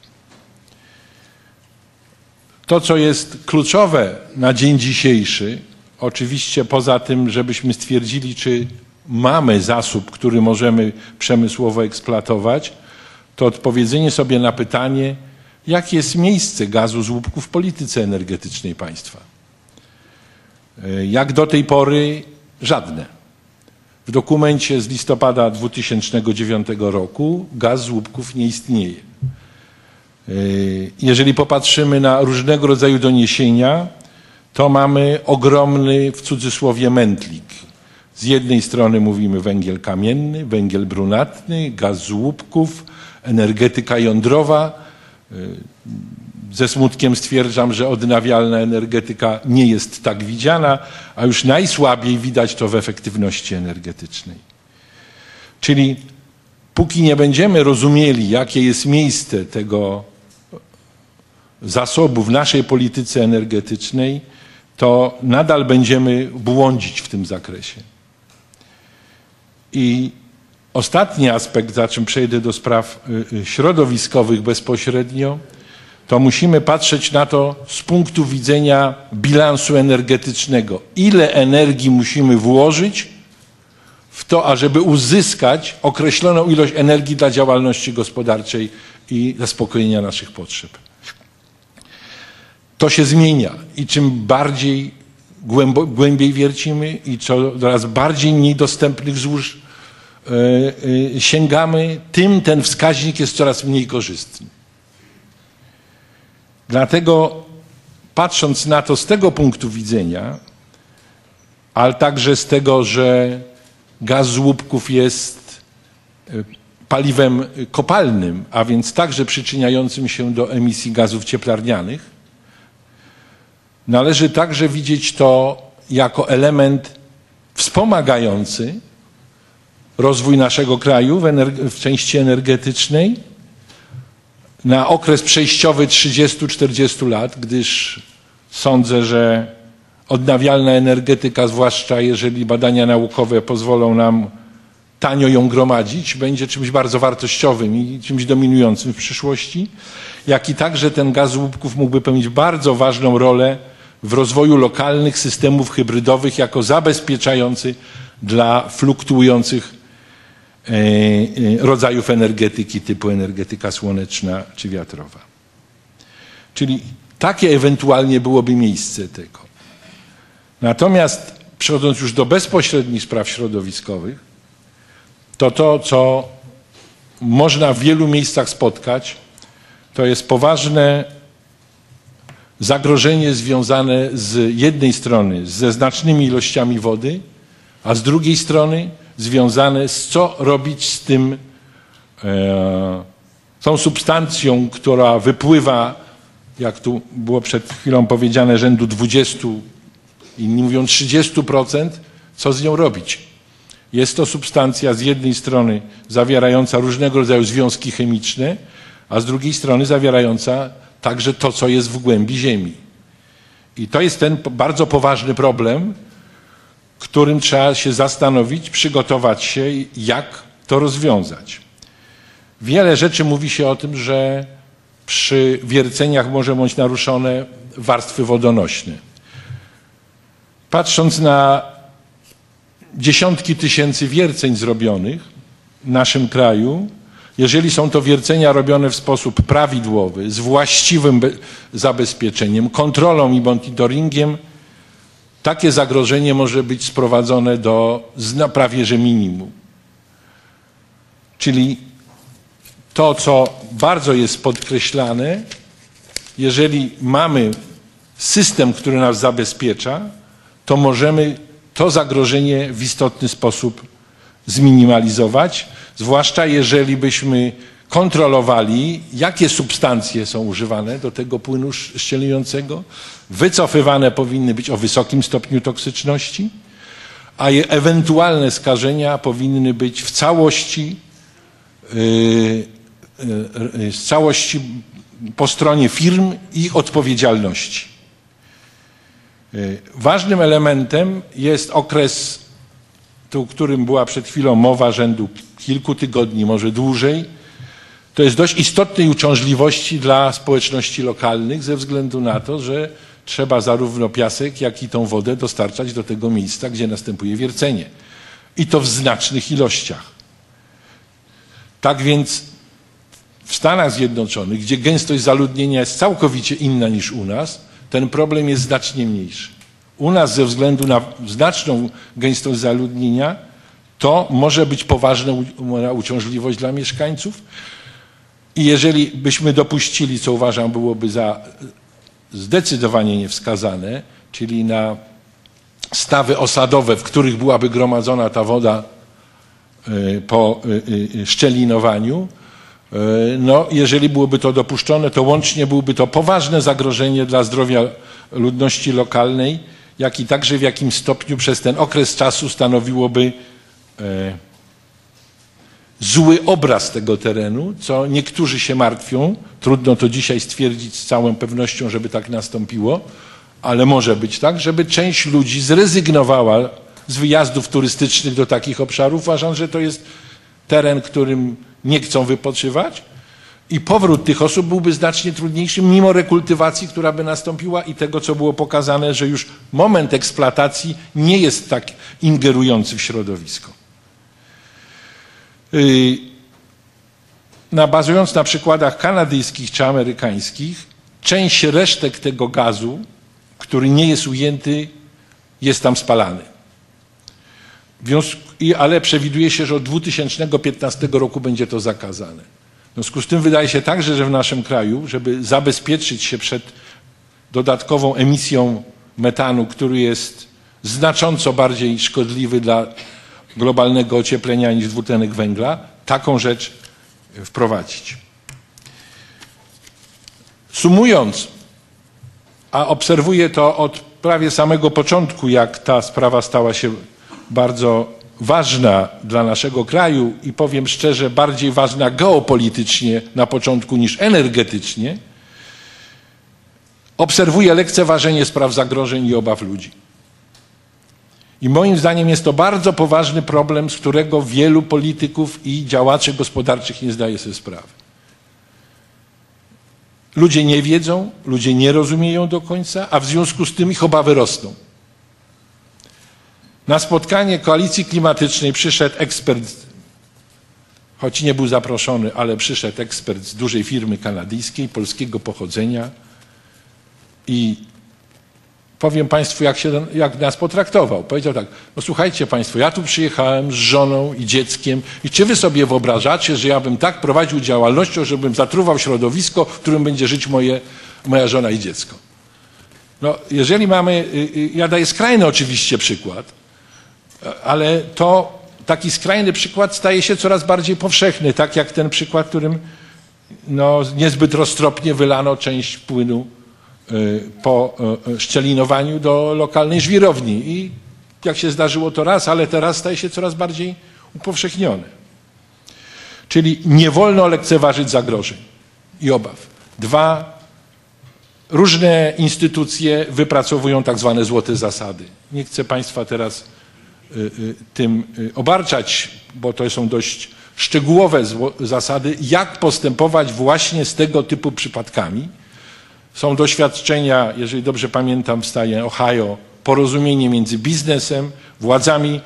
To, co jest kluczowe na dzień dzisiejszy, oczywiście poza tym, żebyśmy stwierdzili, czy mamy zasób, który możemy przemysłowo eksploatować, to odpowiedzenie sobie na pytanie, jakie jest miejsce gazu z łupków w polityce energetycznej państwa. E, Jak do tej pory żadne. W dokumencie z listopada 2009 roku gaz z łupków nie istnieje. E, Jeżeli popatrzymy na różnego rodzaju doniesienia, to mamy ogromny w cudzysłowie mętlik. Z jednej strony mówimy węgiel kamienny, węgiel brunatny, gaz z łupków, energetyka jądrowa. Ze smutkiem stwierdzam, że odnawialna energetyka nie jest tak widziana, a już najsłabiej widać to w efektywności energetycznej. Czyli póki nie będziemy rozumieli, jakie jest miejsce tego zasobu w naszej polityce energetycznej, to nadal będziemy błądzić w tym zakresie. I ostatni aspekt, za czym przejdę do spraw y, y, środowiskowych bezpośrednio, to musimy patrzeć na to z punktu widzenia bilansu energetycznego. Ile energii musimy włożyć w to, ażeby uzyskać określoną ilość energii dla działalności gospodarczej i zaspokojenia naszych potrzeb. To się zmienia i czym bardziej głębo, głębiej wiercimy i coraz bardziej niedostępnych złóż yy, sięgamy, tym ten wskaźnik jest coraz mniej korzystny. Dlatego patrząc na to z tego punktu widzenia, ale także z tego, że gaz z łupków jest y, paliwem kopalnym, a więc także przyczyniającym się do emisji gazów cieplarnianych, należy także widzieć to jako element wspomagający rozwój naszego kraju w, w części energetycznej na okres przejściowy 30-40 lat, gdyż sądzę, że odnawialna energetyka, zwłaszcza jeżeli badania naukowe pozwolą nam tanio ją gromadzić, będzie czymś bardzo wartościowym i czymś dominującym w przyszłości, jak i także ten gaz łupków mógłby pełnić bardzo ważną rolę w rozwoju lokalnych systemów hybrydowych jako zabezpieczający dla fluktuujących e, e, rodzajów energetyki typu energetyka słoneczna czy wiatrowa. Czyli takie ewentualnie byłoby miejsce tego. Natomiast przechodząc już do bezpośrednich spraw środowiskowych, to to, co można w wielu miejscach spotkać, to jest poważne zagrożenie związane z jednej strony ze znacznymi ilościami wody, a z drugiej strony związane z co robić z tym, e, tą substancją, która wypływa, jak tu było przed chwilą powiedziane, rzędu 20, inni mówią 30%, co z nią robić. Jest to substancja z jednej strony zawierająca różnego rodzaju związki chemiczne, a z drugiej strony zawierająca także to, co jest w głębi Ziemi. I to jest ten bardzo poważny problem, którym trzeba się zastanowić, przygotować się, jak to rozwiązać. Wiele rzeczy mówi się o tym, że przy wierceniach może być naruszone warstwy wodonośne. Patrząc na dziesiątki tysięcy wierceń zrobionych w naszym kraju, jeżeli są to wiercenia robione w sposób prawidłowy, z właściwym zabezpieczeniem, kontrolą i monitoringiem, takie zagrożenie może być sprowadzone do prawie że minimum. Czyli to, co bardzo jest podkreślane, jeżeli mamy system, który nas zabezpiecza, to możemy to zagrożenie w istotny sposób zminimalizować, zwłaszcza jeżeli byśmy kontrolowali, jakie substancje są używane do tego płynu szczelniującego. Wycofywane powinny być o wysokim stopniu toksyczności, a ewentualne skażenia powinny być w całości, yy, yy, z całości po stronie firm i odpowiedzialności. Yy, ważnym elementem jest okres, o którym była przed chwilą mowa, rzędu kilku tygodni, może dłużej, to jest dość istotnej uciążliwości dla społeczności lokalnych ze względu na to, że trzeba zarówno piasek, jak i tą wodę dostarczać do tego miejsca, gdzie następuje wiercenie. I to w znacznych ilościach. Tak więc w Stanach Zjednoczonych, gdzie gęstość zaludnienia jest całkowicie inna niż u nas, ten problem jest znacznie mniejszy. U nas ze względu na znaczną gęstość zaludnienia to może być poważna uciążliwość dla mieszkańców. I jeżeli byśmy dopuścili, co uważam byłoby za zdecydowanie niewskazane, czyli na stawy osadowe, w których byłaby gromadzona ta woda y, po y, y, szczelinowaniu, no, jeżeli byłoby to dopuszczone, to łącznie byłoby to poważne zagrożenie dla zdrowia ludności lokalnej, jak i także w jakim stopniu przez ten okres czasu stanowiłoby zły obraz tego terenu, co niektórzy się martwią. Trudno to dzisiaj stwierdzić z całą pewnością, żeby tak nastąpiło, ale może być tak, żeby część ludzi zrezygnowała z wyjazdów turystycznych do takich obszarów, uważam, że to jest teren, którym nie chcą wypoczywać i powrót tych osób byłby znacznie trudniejszy, mimo rekultywacji, która by nastąpiła i tego, co było pokazane, że już moment eksploatacji nie jest tak ingerujący w środowisko. Y, na, bazując na przykładach kanadyjskich czy amerykańskich, część resztek tego gazu, który nie jest ujęty, jest tam spalany. ale przewiduje się, że od 2015 roku będzie to zakazane. W związku z tym wydaje się także, że w naszym kraju, żeby zabezpieczyć się przed dodatkową emisją metanu, który jest znacząco bardziej szkodliwy dla globalnego ocieplenia niż dwutlenek węgla, taką rzecz wprowadzić. Sumując, a obserwuję to od prawie samego początku, jak ta sprawa stała się bardzo ważna dla naszego kraju i powiem szczerze, bardziej ważna geopolitycznie na początku niż energetycznie, obserwuję lekceważenie spraw zagrożeń i obaw ludzi. I moim zdaniem jest to bardzo poważny problem, z którego wielu polityków i działaczy gospodarczych nie zdaje sobie sprawy. Ludzie nie wiedzą, ludzie nie rozumieją do końca, a w związku z tym ich obawy rosną. Na spotkanie koalicji klimatycznej przyszedł ekspert, choć nie był zaproszony, ale przyszedł ekspert z dużej firmy kanadyjskiej, polskiego pochodzenia i powiem Państwu, jak, się, jak nas potraktował. Powiedział tak, no słuchajcie Państwo, ja tu przyjechałem z żoną i dzieckiem i czy Wy sobie wyobrażacie, że ja bym tak prowadził działalność, żebym zatruwał środowisko, w którym będzie żyć moje, moja żona i dziecko. No, jeżeli mamy, y, y, ja daję skrajny oczywiście przykład, ale to taki skrajny przykład staje się coraz bardziej powszechny, tak jak ten przykład, którym no, niezbyt roztropnie wylano część płynu po y, szczelinowaniu do lokalnej żwirowni. I jak się zdarzyło to raz, ale teraz staje się coraz bardziej upowszechnione. Czyli nie wolno lekceważyć zagrożeń i obaw. Dwa, różne instytucje wypracowują tak zwane złote zasady. Nie chcę Państwa teraz Y, y, tym y, obarczać, bo to są dość szczegółowe zasady, jak postępować właśnie z tego typu przypadkami. Są doświadczenia, jeżeli dobrze pamiętam, w stanie Ohio, porozumienie między biznesem, władzami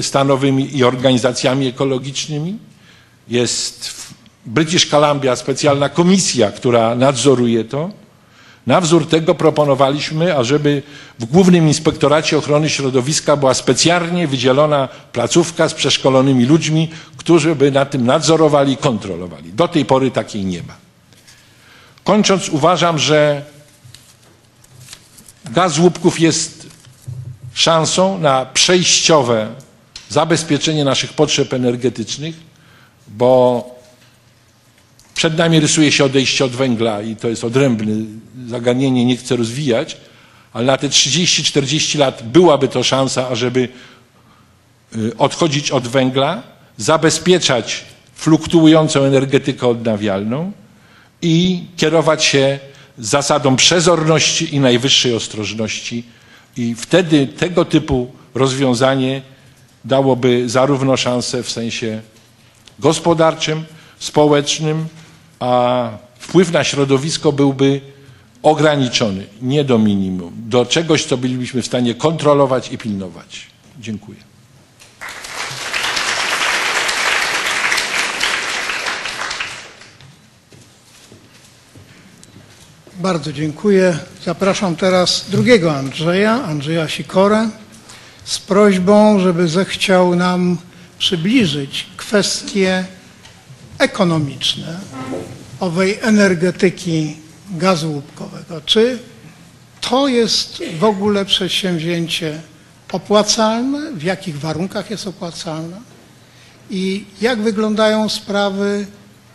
stanowymi i organizacjami ekologicznymi. Jest w British Columbia specjalna komisja, która nadzoruje to. Na wzór tego proponowaliśmy, ażeby w Głównym Inspektoracie Ochrony Środowiska była specjalnie wydzielona placówka z przeszkolonymi ludźmi, którzy by na tym nadzorowali i kontrolowali. Do tej pory takiej nie ma. Kończąc, uważam, że gaz łupków jest szansą na przejściowe zabezpieczenie naszych potrzeb energetycznych, bo przed nami rysuje się odejście od węgla i to jest odrębne zagadnienie, nie chcę rozwijać, ale na te 30-40 lat byłaby to szansa, ażeby y, odchodzić od węgla, zabezpieczać fluktuującą energetykę odnawialną i kierować się zasadą przezorności i najwyższej ostrożności. I wtedy tego typu rozwiązanie dałoby zarówno szansę w sensie gospodarczym, społecznym, a wpływ na środowisko byłby ograniczony, nie do minimum, do czegoś, co bylibyśmy w stanie kontrolować i pilnować. Dziękuję. Bardzo dziękuję. Zapraszam teraz drugiego Andrzeja, Andrzeja Sikorę, z prośbą, żeby zechciał nam przybliżyć kwestie ekonomiczne owej energetyki gazu łupkowego. Czy to jest w ogóle przedsięwzięcie opłacalne? W jakich warunkach jest opłacalne? I jak wyglądają sprawy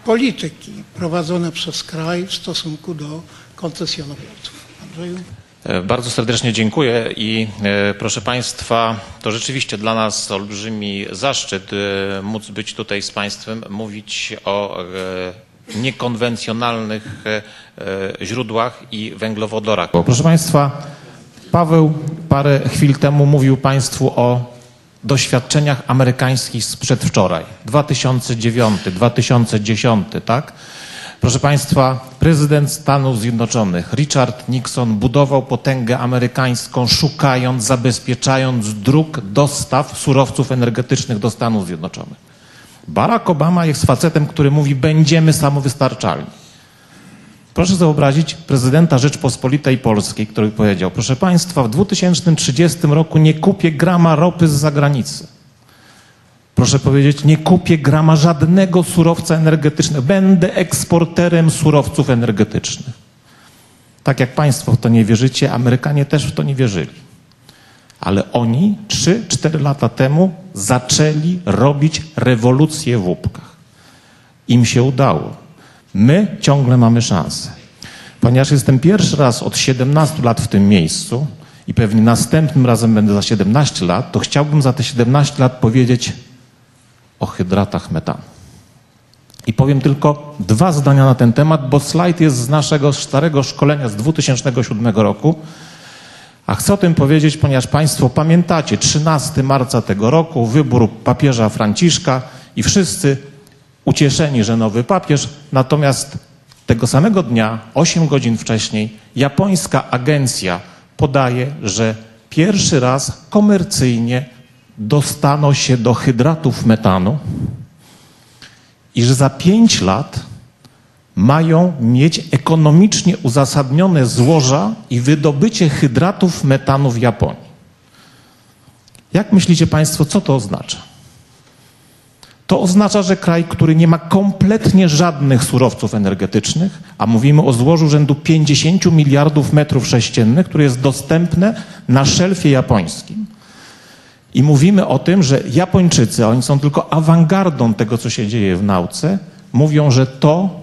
polityki prowadzone przez kraj w stosunku do koncesjonodawców? Andrzeju? E, Bardzo serdecznie dziękuję i e, proszę Państwa, to rzeczywiście dla nas olbrzymi zaszczyt e, móc być tutaj z Państwem, mówić o niekonwencjonalnych źródłach i węglowodorach. Proszę Państwa, Paweł parę chwil temu mówił Państwu o doświadczeniach amerykańskich sprzed wczoraj. 2009, 2010, tak? Proszę Państwa, prezydent Stanów Zjednoczonych Richard Nixon budował potęgę amerykańską, szukając, zabezpieczając dróg dostaw surowców energetycznych do Stanów Zjednoczonych. Barack Obama jest facetem, który mówi, będziemy samowystarczalni. Proszę wyobrazić prezydenta Rzeczpospolitej Polskiej, który powiedział, proszę Państwa, w 2030 roku nie kupię grama ropy z zagranicy. Proszę powiedzieć, nie kupię grama żadnego surowca energetycznego. Będę eksporterem surowców energetycznych. Tak jak Państwo w to nie wierzycie, Amerykanie też w to nie wierzyli. Ale oni 3-4 lata temu zaczęli robić rewolucję w łupkach. Im się udało. My ciągle mamy szansę. Ponieważ jestem pierwszy raz od 17 lat w tym miejscu i pewnie następnym razem będę za 17 lat, to chciałbym za te 17 lat powiedzieć o hydratach metanu. I powiem tylko dwa zdania na ten temat, bo slajd jest z naszego starego szkolenia z 2007 roku. A chcę o tym powiedzieć, ponieważ Państwo pamiętacie 13 marca tego roku, wybór papieża Franciszka i wszyscy ucieszeni, że nowy papież, natomiast tego samego dnia, 8 godzin wcześniej, japońska agencja podaje, że pierwszy raz komercyjnie dostano się do hydratów metanu i że za 5 lat mają mieć ekonomicznie uzasadnione złoża i wydobycie hydratów metanu w Japonii. Jak myślicie Państwo, co to oznacza? To oznacza, że kraj, który nie ma kompletnie żadnych surowców energetycznych, a mówimy o złożu rzędu 50 miliardów metrów sześciennych, które jest dostępne na szelfie japońskim. I mówimy o tym, że Japończycy, oni są tylko awangardą tego, co się dzieje w nauce, mówią, że to,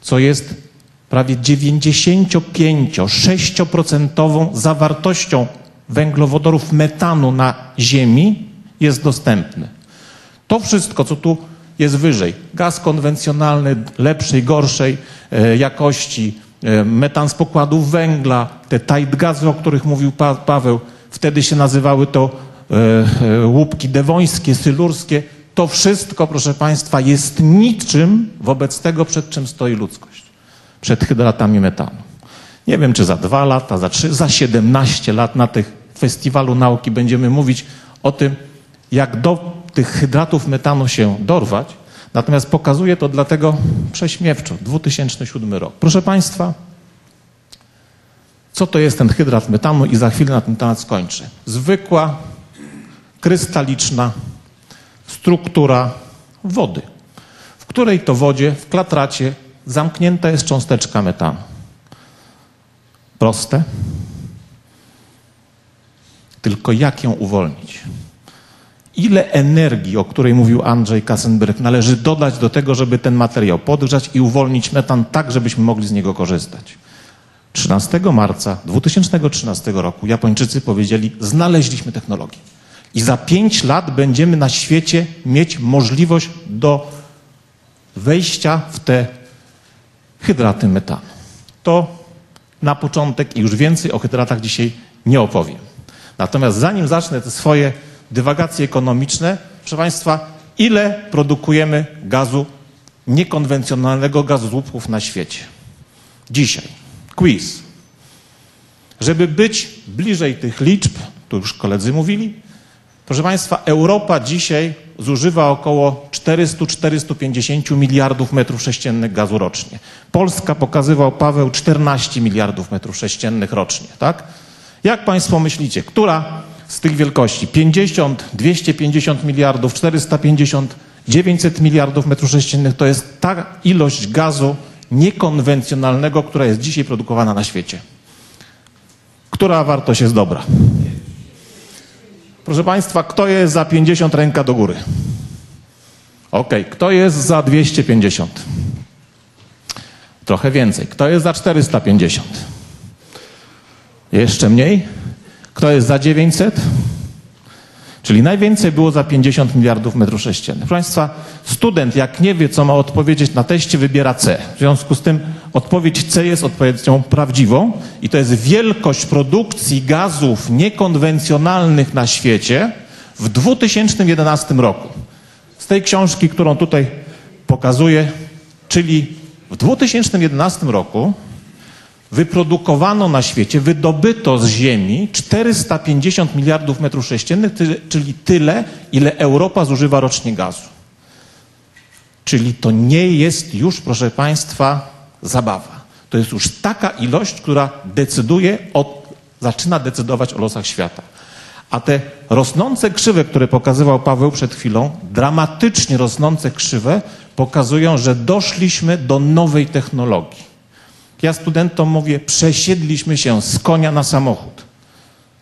co jest prawie 95-6% zawartością węglowodorów metanu na Ziemi, jest dostępne. To wszystko, co tu jest wyżej, gaz konwencjonalny lepszej, gorszej e, jakości, e, metan z pokładów węgla, te tight gazy, o których mówił pa Paweł, wtedy się nazywały to łupki dewońskie, sylurskie, to wszystko, proszę Państwa, jest niczym wobec tego, przed czym stoi ludzkość. Przed hydratami metanu. Nie wiem, czy za dwa lata, za trzy, za 17 lat na tych festiwalu nauki będziemy mówić o tym, jak do tych hydratów metanu się dorwać. Natomiast pokazuję to dlatego prześmiewczo. 2007 rok. Proszę Państwa, co to jest ten hydrat metanu i za chwilę na ten temat skończę. Zwykła, krystaliczna struktura wody, w której to wodzie w klatracie zamknięta jest cząsteczka metanu. Proste. Tylko jak ją uwolnić? Ile energii, o której mówił Andrzej Kassenberg, należy dodać do tego, żeby ten materiał podgrzać i uwolnić metan tak, żebyśmy mogli z niego korzystać? 13 marca 2013 roku Japończycy powiedzieli: Znaleźliśmy technologię. I za 5 lat będziemy na świecie mieć możliwość do wejścia w te hydraty metanu. To na początek i już więcej o hydratach dzisiaj nie opowiem. Natomiast zanim zacznę te swoje dywagacje ekonomiczne, proszę Państwa, ile produkujemy gazu niekonwencjonalnego gazu z łupków na świecie. Dzisiaj. Quiz. Żeby być bliżej tych liczb, tu już koledzy mówili, proszę Państwa, Europa dzisiaj zużywa około 400-450 miliardów metrów sześciennych gazu rocznie. Polska pokazywał Paweł 14 miliardów metrów sześciennych rocznie, tak? Jak Państwo myślicie, która z tych wielkości 50, 250 miliardów, 450, 900 miliardów metrów sześciennych to jest ta ilość gazu niekonwencjonalnego, która jest dzisiaj produkowana na świecie? Która wartość jest dobra? Proszę Państwa, kto jest za 50 ręka do góry? Ok, kto jest za 250? Trochę więcej. Kto jest za 450? Jeszcze mniej? Kto jest za 900? Czyli najwięcej było za 50 miliardów metrów sześciennych. Proszę Państwa, student jak nie wie, co ma odpowiedzieć na teście, wybiera C. W związku z tym odpowiedź C jest odpowiedzią prawdziwą i to jest wielkość produkcji gazów niekonwencjonalnych na świecie w 2011 roku. Z tej książki, którą tutaj pokazuję, czyli w 2011 roku wyprodukowano na świecie, wydobyto z ziemi 450 miliardów metrów sześciennych, czyli tyle, ile Europa zużywa rocznie gazu. Czyli to nie jest już, proszę Państwa, zabawa. To jest już taka ilość, która decyduje o, zaczyna decydować o losach świata. A te rosnące krzywe, które pokazywał Paweł przed chwilą, dramatycznie rosnące krzywe, pokazują, że doszliśmy do nowej technologii. Ja studentom mówię, przesiedliśmy się z konia na samochód.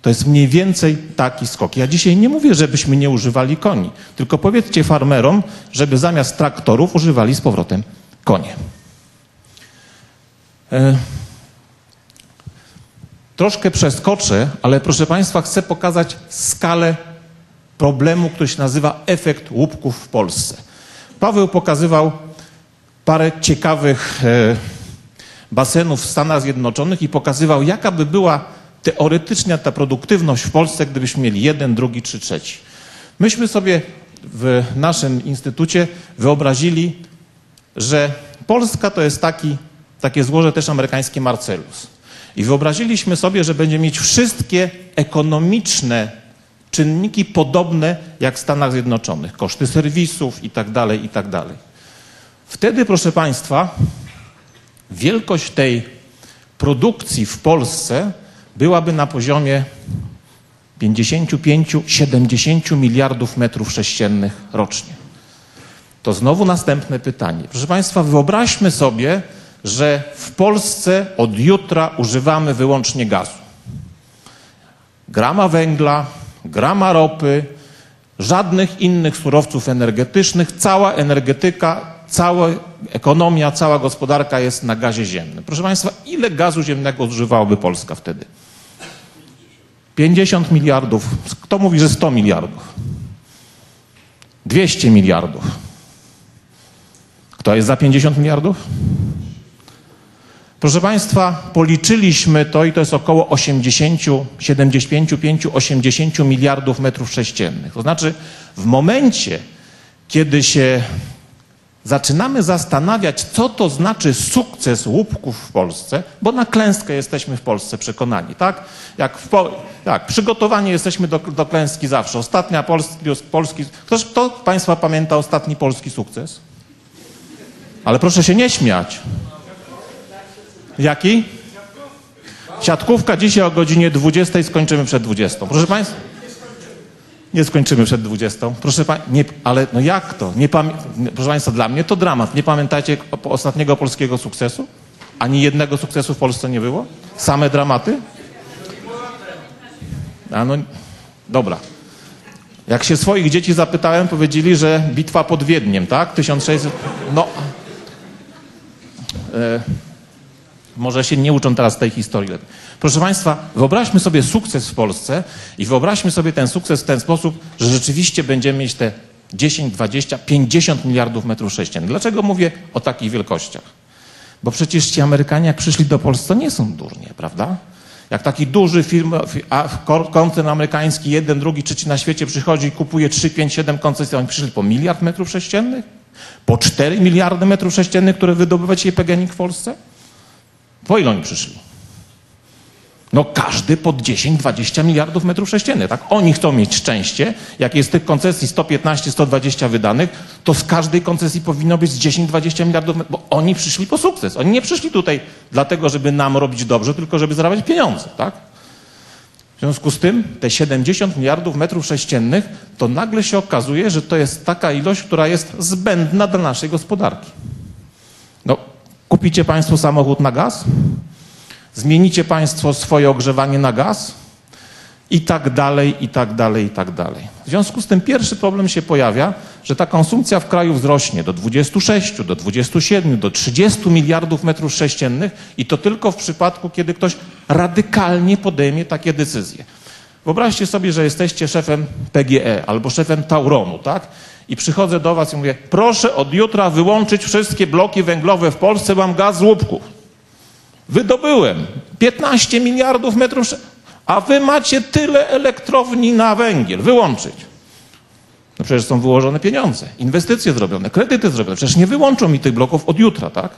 To jest mniej więcej taki skok. Ja dzisiaj nie mówię, żebyśmy nie używali koni, tylko powiedzcie farmerom, żeby zamiast traktorów używali z powrotem konie. E, troszkę przeskoczę, ale proszę Państwa, chcę pokazać skalę problemu, który się nazywa efekt łupków w Polsce. Paweł pokazywał parę ciekawych e, basenów w Stanach Zjednoczonych i pokazywał, jaka by była teoretycznie ta produktywność w Polsce, gdybyśmy mieli jeden, drugi czy trzeci. Myśmy sobie w naszym instytucie wyobrazili, że Polska to jest taki, takie złoże też amerykańskie Marcellus. I wyobraziliśmy sobie, że będzie mieć wszystkie ekonomiczne czynniki podobne jak w Stanach Zjednoczonych. Koszty serwisów i tak dalej, i tak dalej. Wtedy, proszę Państwa, wielkość tej produkcji w Polsce byłaby na poziomie 55-70 miliardów metrów sześciennych rocznie. To znowu następne pytanie. Proszę Państwa, wyobraźmy sobie, że w Polsce od jutra używamy wyłącznie gazu. Grama węgla, grama ropy, żadnych innych surowców energetycznych, cała energetyka cała ekonomia, cała gospodarka jest na gazie ziemnym. Proszę Państwa, ile gazu ziemnego zużywałaby Polska wtedy? 50 miliardów. Kto mówi, że 100 miliardów? 200 miliardów. Kto jest za 50 miliardów? Proszę Państwa, policzyliśmy to i to jest około 80, 75, 80 miliardów metrów sześciennych. To znaczy, w momencie, kiedy się zaczynamy zastanawiać, co to znaczy sukces łupków w Polsce, bo na klęskę jesteśmy w Polsce przekonani, tak? Jak po, tak, przygotowani jesteśmy do, do klęski zawsze. Ostatnia polski, polski ktoś, kto Państwa pamięta ostatni polski sukces? Ale proszę się nie śmiać. Jaki? Siatkówka dzisiaj o godzinie 20 skończymy przed 20. Proszę Państwa. Nie skończymy przed 20. Proszę Państwa, ale no jak to? Nie proszę Państwa, dla mnie to dramat. Nie pamiętacie ostatniego polskiego sukcesu? Ani jednego sukcesu w Polsce nie było? Same dramaty? A no, dobra. Jak się swoich dzieci zapytałem, powiedzieli, że bitwa pod Wiedniem, tak? 1600. No. E, może się nie uczą teraz tej historii. Proszę Państwa, wyobraźmy sobie sukces w Polsce i wyobraźmy sobie ten sukces w ten sposób, że rzeczywiście będziemy mieć te 10, 20, 50 miliardów metrów sześciennych. Dlaczego mówię o takich wielkościach? Bo przecież ci Amerykanie, jak przyszli do Polski, to nie są durnie, prawda? Jak taki duży firm, koncern amerykański, jeden, drugi, trzeci na świecie przychodzi i kupuje 3, 5, 7 koncesji, oni przyszli po miliard metrów sześciennych? Po 4 miliardy metrów sześciennych, które wydobywa dzisiaj PGNiG w Polsce? Po ile oni przyszli? No każdy pod 10-20 miliardów metrów sześciennych, tak? Oni chcą mieć szczęście. Jak jest tych koncesji 115-120 wydanych, to z każdej koncesji powinno być z 10-20 miliardów metrów, bo oni przyszli po sukces. Oni nie przyszli tutaj dlatego, żeby nam robić dobrze, tylko żeby zarabiać pieniądze, tak? W związku z tym te 70 miliardów metrów sześciennych, to nagle się okazuje, że to jest taka ilość, która jest zbędna dla naszej gospodarki. No, kupicie Państwo samochód na gaz? Zmienicie Państwo swoje ogrzewanie na gaz? I tak dalej, i tak dalej, i tak dalej. W związku z tym pierwszy problem się pojawia, że ta konsumpcja w kraju wzrośnie do 26, do 27, do 30 miliardów metrów sześciennych i to tylko w przypadku, kiedy ktoś radykalnie podejmie takie decyzje. Wyobraźcie sobie, że jesteście szefem PGE albo szefem Tauronu, tak? I przychodzę do was i mówię, proszę od jutra wyłączyć wszystkie bloki węglowe w Polsce, mam gaz z łupków. Wydobyłem 15 miliardów metrów, a wy macie tyle elektrowni na węgiel. Wyłączyć. No przecież są wyłożone pieniądze, inwestycje zrobione, kredyty zrobione. Przecież nie wyłączą mi tych bloków od jutra, tak?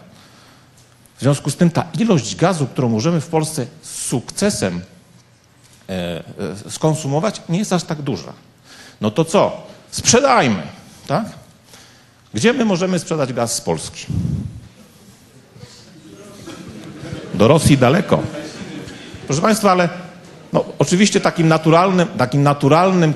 W związku z tym ta ilość gazu, którą możemy w Polsce z sukcesem e, e, skonsumować, nie jest aż tak duża. No to co? Sprzedajmy, tak? Gdzie my możemy sprzedać gaz z Polski? Do Rosji daleko. Proszę Państwa, ale no, oczywiście takim naturalnym, takim naturalnym,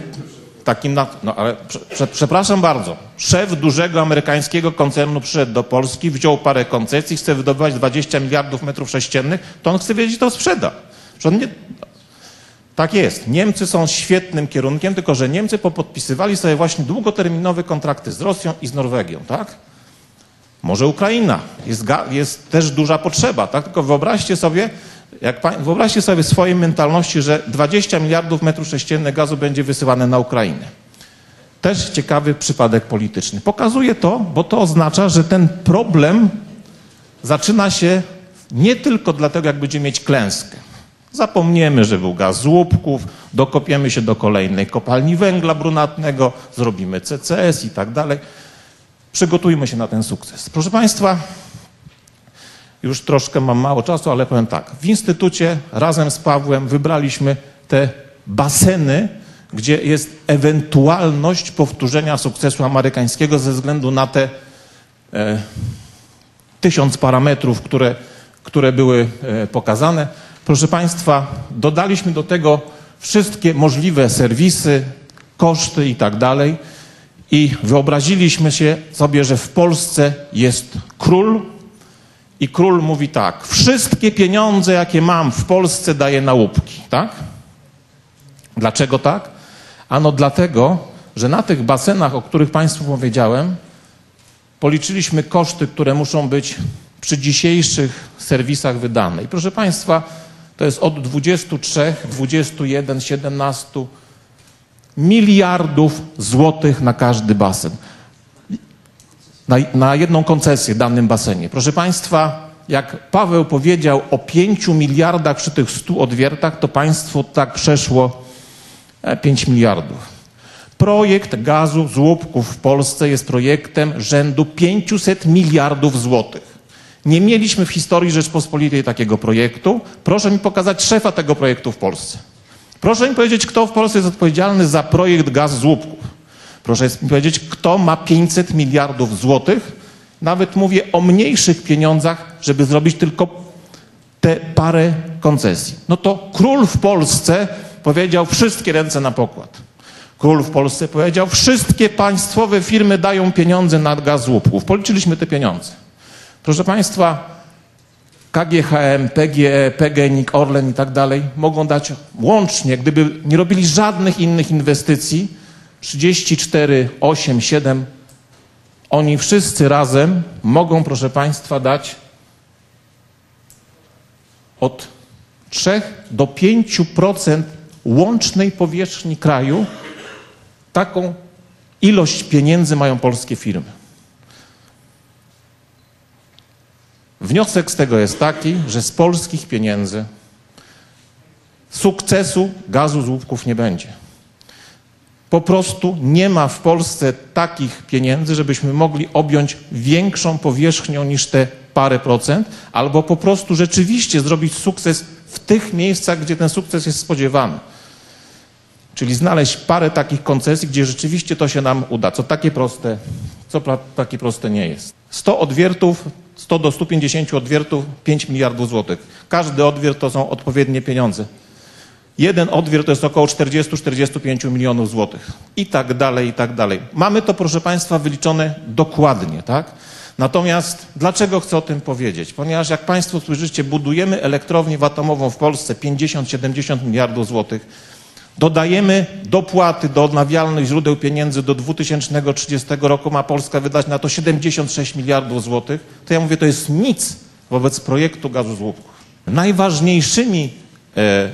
takim, nat- no ale prze, prze, przepraszam bardzo, szef dużego amerykańskiego koncernu przyszedł do Polski, wziął parę koncesji, chce wydobywać 20 miliardów metrów sześciennych, to on chce wiedzieć, to sprzeda. Że on nie, tak jest. Niemcy są świetnym kierunkiem, tylko że Niemcy popodpisywali sobie właśnie długoterminowe kontrakty z Rosją i z Norwegią, tak? Może Ukraina. Jest, jest też duża potrzeba, tak? Tylko wyobraźcie sobie, jak pań, wyobraźcie sobie swojej mentalności, że 20 miliardów metrów sześciennych gazu będzie wysyłane na Ukrainę. Też ciekawy przypadek polityczny. Pokazuje to, bo to oznacza, że ten problem zaczyna się nie tylko dlatego, jak będziemy mieć klęskę. Zapomniemy, że był gaz z łupków, dokopiemy się do kolejnej kopalni węgla brunatnego, zrobimy CCS i tak dalej. Przygotujmy się na ten sukces. Proszę Państwa, już troszkę mam mało czasu, ale powiem tak. W Instytucie razem z Pawłem wybraliśmy te baseny, gdzie jest ewentualność powtórzenia sukcesu amerykańskiego ze względu na te e, tysiąc parametrów, które, które były e, pokazane. Proszę Państwa, dodaliśmy do tego wszystkie możliwe serwisy, koszty i tak dalej. I wyobraziliśmy się sobie, że w Polsce jest król i król mówi tak, wszystkie pieniądze, jakie mam w Polsce daję na łupki, tak? Dlaczego tak? Ano dlatego, że na tych basenach, o których Państwu powiedziałem, policzyliśmy koszty, które muszą być przy dzisiejszych serwisach wydane. I proszę Państwa, to jest od 23, 21, 17 miliardów złotych na każdy basen. Na, na jedną koncesję w danym basenie. Proszę Państwa, jak Paweł powiedział o 5 miliardach przy tych 100 odwiertach, to państwo tak przeszło e, 5 miliardów. Projekt gazu z łupków w Polsce jest projektem rzędu 500 miliardów złotych. Nie mieliśmy w historii Rzeczpospolitej takiego projektu. Proszę mi pokazać szefa tego projektu w Polsce. Proszę mi powiedzieć, kto w Polsce jest odpowiedzialny za projekt gaz z łupków. Proszę mi powiedzieć, kto ma 500 miliardów złotych. Nawet mówię o mniejszych pieniądzach, żeby zrobić tylko te parę koncesji. No to król w Polsce powiedział wszystkie ręce na pokład. Król w Polsce powiedział, wszystkie państwowe firmy dają pieniądze na gaz łupków. Policzyliśmy te pieniądze. Proszę Państwa, KGHM, PGE, PGNiG, Orlen i tak dalej mogą dać łącznie, gdyby nie robili żadnych innych inwestycji, 34, 8, 7. Oni wszyscy razem mogą, proszę Państwa, dać od 3 do 5% łącznej powierzchni kraju. Taką ilość pieniędzy mają polskie firmy. Wniosek z tego jest taki, że z polskich pieniędzy sukcesu gazu z łupków nie będzie. Po prostu nie ma w Polsce takich pieniędzy, żebyśmy mogli objąć większą powierzchnią niż te parę procent, albo po prostu rzeczywiście zrobić sukces w tych miejscach, gdzie ten sukces jest spodziewany. Czyli znaleźć parę takich koncesji, gdzie rzeczywiście to się nam uda. Co takie proste, co takie proste nie jest. 100 odwiertów, 100 do 150 odwiertów, 5 miliardów złotych. Każdy odwiert to są odpowiednie pieniądze. Jeden odwiert to jest około 40-45 milionów złotych. I tak dalej, i tak dalej. Mamy to, proszę Państwa, wyliczone dokładnie, tak? Natomiast dlaczego chcę o tym powiedzieć? Ponieważ jak Państwo słyszycie, budujemy elektrownię atomową w Polsce 50-70 miliardów złotych. Dodajemy dopłaty do odnawialnych źródeł pieniędzy do 2030 roku ma Polska wydać na to 76 miliardów złotych. To ja mówię, to jest nic wobec projektu gazu z łupków. Najważniejszymi e,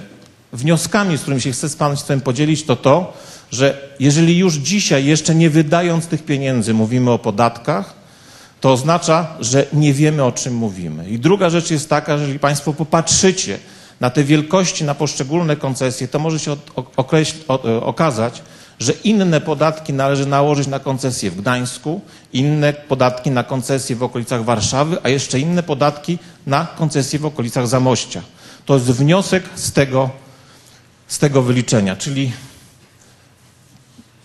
wnioskami, z którymi się chcę z Państwem podzielić, to to, że jeżeli już dzisiaj, jeszcze nie wydając tych pieniędzy, mówimy o podatkach, to oznacza, że nie wiemy o czym mówimy. I druga rzecz jest taka, że jeżeli Państwo popatrzycie na te wielkości, na poszczególne koncesje, to może się określ, e, okazać, że inne podatki należy nałożyć na koncesje w Gdańsku, inne podatki na koncesje w okolicach Warszawy, a jeszcze inne podatki na koncesje w okolicach Zamościa. To jest wniosek z tego, z tego wyliczenia, czyli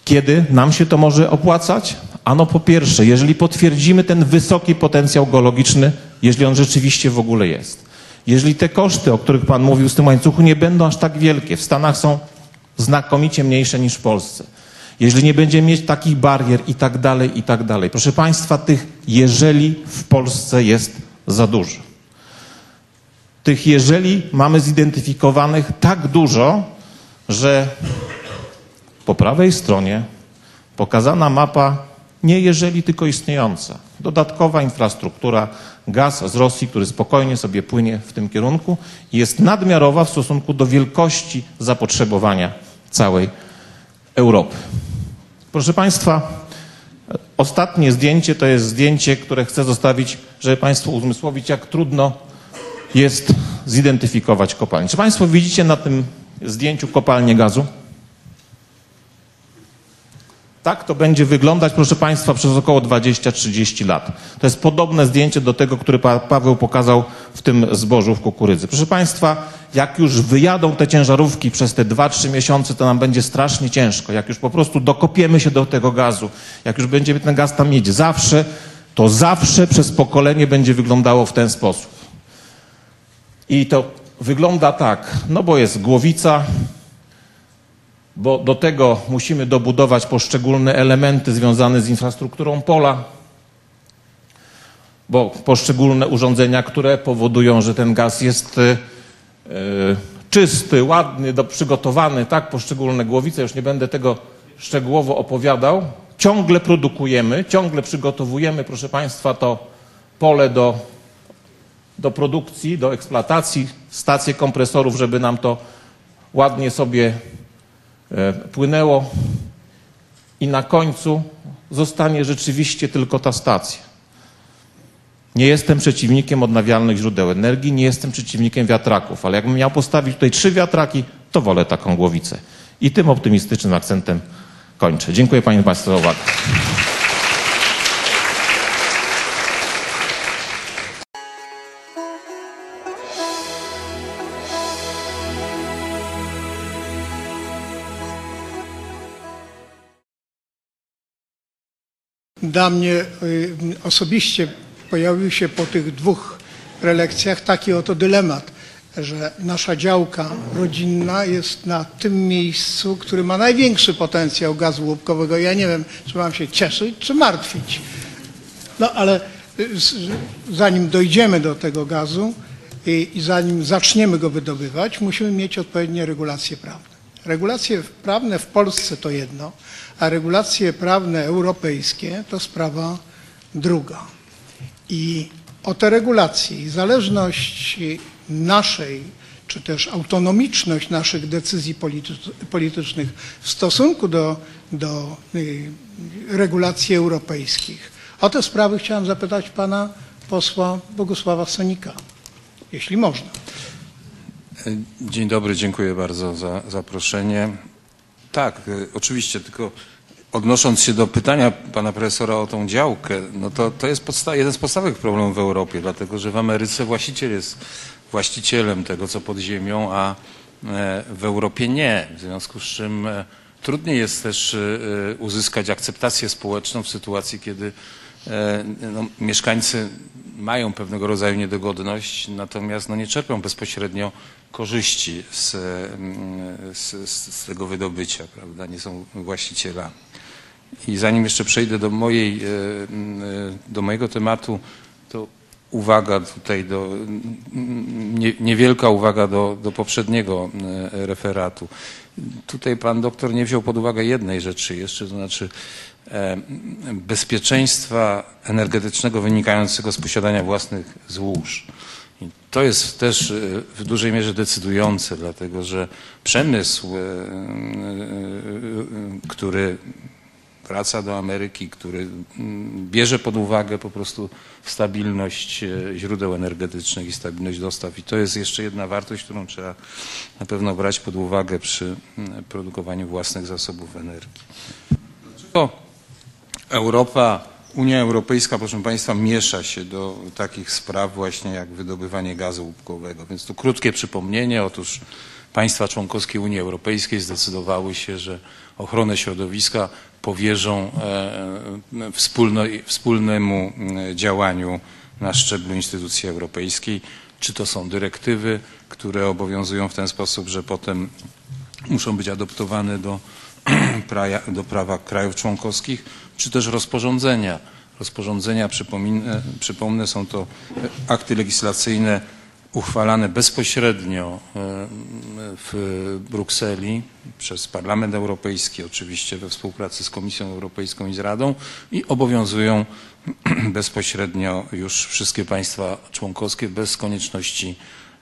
kiedy nam się to może opłacać? Ano po pierwsze, jeżeli potwierdzimy ten wysoki potencjał geologiczny, jeżeli on rzeczywiście w ogóle jest. Jeżeli te koszty, o których Pan mówił z tym łańcuchu, nie będą aż tak wielkie, w Stanach są znakomicie mniejsze niż w Polsce. Jeżeli nie będziemy mieć takich barier i tak dalej, i tak dalej. Proszę Państwa, tych jeżeli w Polsce jest za dużo. Tych jeżeli mamy zidentyfikowanych tak dużo, że po prawej stronie pokazana mapa nie jeżeli, tylko istniejąca. Dodatkowa infrastruktura, gaz z Rosji, który spokojnie sobie płynie w tym kierunku jest nadmiarowa w stosunku do wielkości zapotrzebowania całej Europy. Proszę Państwa, ostatnie zdjęcie to jest zdjęcie, które chcę zostawić, żeby Państwu uzmysłowić, jak trudno jest zidentyfikować kopalnię. Czy Państwo widzicie na tym zdjęciu kopalnię gazu? Tak to będzie wyglądać, proszę Państwa, przez około 20-30 lat. To jest podobne zdjęcie do tego, które pa Paweł pokazał w tym zbożu w kukurydzy. Proszę Państwa, jak już wyjadą te ciężarówki przez te 2-3 miesiące, to nam będzie strasznie ciężko. Jak już po prostu dokopiemy się do tego gazu, jak już będziemy ten gaz tam mieć zawsze, to zawsze przez pokolenie będzie wyglądało w ten sposób. I to wygląda tak, no bo jest głowica, bo do tego musimy dobudować poszczególne elementy związane z infrastrukturą pola, bo poszczególne urządzenia, które powodują, że ten gaz jest y, czysty, ładny, przygotowany, tak, poszczególne głowice, już nie będę tego szczegółowo opowiadał. Ciągle produkujemy, ciągle przygotowujemy, proszę Państwa, to pole do, do produkcji, do eksploatacji, stacje kompresorów, żeby nam to ładnie sobie e, płynęło i na końcu zostanie rzeczywiście tylko ta stacja. Nie jestem przeciwnikiem odnawialnych źródeł energii, nie jestem przeciwnikiem wiatraków, ale jakbym miał postawić tutaj trzy wiatraki, to wolę taką głowicę. I tym optymistycznym akcentem kończę. Dziękuję Panie Państwu za uwagę. Dla mnie y, osobiście pojawił się po tych dwóch prelekcjach taki oto dylemat, że nasza działka rodzinna jest na tym miejscu, który ma największy potencjał gazu łupkowego. Ja nie wiem, czy mam się cieszyć, czy martwić. No ale y, zanim dojdziemy do tego gazu i, i zanim zaczniemy go wydobywać, musimy mieć odpowiednie regulacje prawne. Regulacje prawne w Polsce to jedno, a regulacje prawne europejskie to sprawa druga. I o te regulacje i zależność naszej, czy też autonomiczność naszych decyzji politycz- politycznych w stosunku do, do y, regulacji europejskich, o te sprawy chciałem zapytać pana posła Bogusława Sonika, jeśli można. Dzień dobry, dziękuję bardzo za zaproszenie. Tak, y, oczywiście, tylko odnosząc się do pytania pana profesora o tą działkę, no to, to jest jeden z podstawowych problemów w Europie, dlatego że w Ameryce właściciel jest właścicielem tego, co pod ziemią, a e, w Europie nie. W związku z czym e, trudniej jest też e, uzyskać akceptację społeczną w sytuacji, kiedy no, mieszkańcy mają pewnego rodzaju niedogodność, natomiast no, nie czerpią bezpośrednio korzyści z, mm, z, z, tego wydobycia, prawda? Nie są właścicielami. I zanim jeszcze przejdę do mojej, e, m, e, do mojego tematu, to uwaga tutaj do, m, nie, niewielka uwaga do, do poprzedniego e, referatu. Tutaj pan doktor nie wziął pod uwagę jednej rzeczy jeszcze, to znaczy e, bezpieczeństwa energetycznego wynikającego z posiadania własnych złóż. I to jest też e, w dużej mierze decydujące, dlatego że przemysł, e, e, który wraca do Ameryki, który mm, bierze pod uwagę po prostu stabilność źródeł energetycznych i stabilność dostaw. I to jest jeszcze jedna wartość, którą trzeba na pewno brać pod uwagę przy mm, produkowaniu własnych zasobów energii. Dlaczego Europa, Unia Europejska, proszę Państwa, miesza się do takich spraw właśnie jak wydobywanie gazu łupkowego? Więc tu krótkie przypomnienie. Otóż państwa członkowskie Unii Europejskiej zdecydowały się, że ochronę środowiska powierzą e, wspólno, wspólnemu e, działaniu na szczeblu instytucji europejskiej. Czy to są dyrektywy, które obowiązują w ten sposób, że potem muszą być adoptowane do, do prawa krajów członkowskich, czy też rozporządzenia. Rozporządzenia, przypominę, przypomnę, są to akty legislacyjne uchwalane bezpośrednio e, w Brukseli przez Parlament Europejski, oczywiście we współpracy z Komisją Europejską i z Radą i obowiązują bezpośrednio już wszystkie państwa członkowskie bez konieczności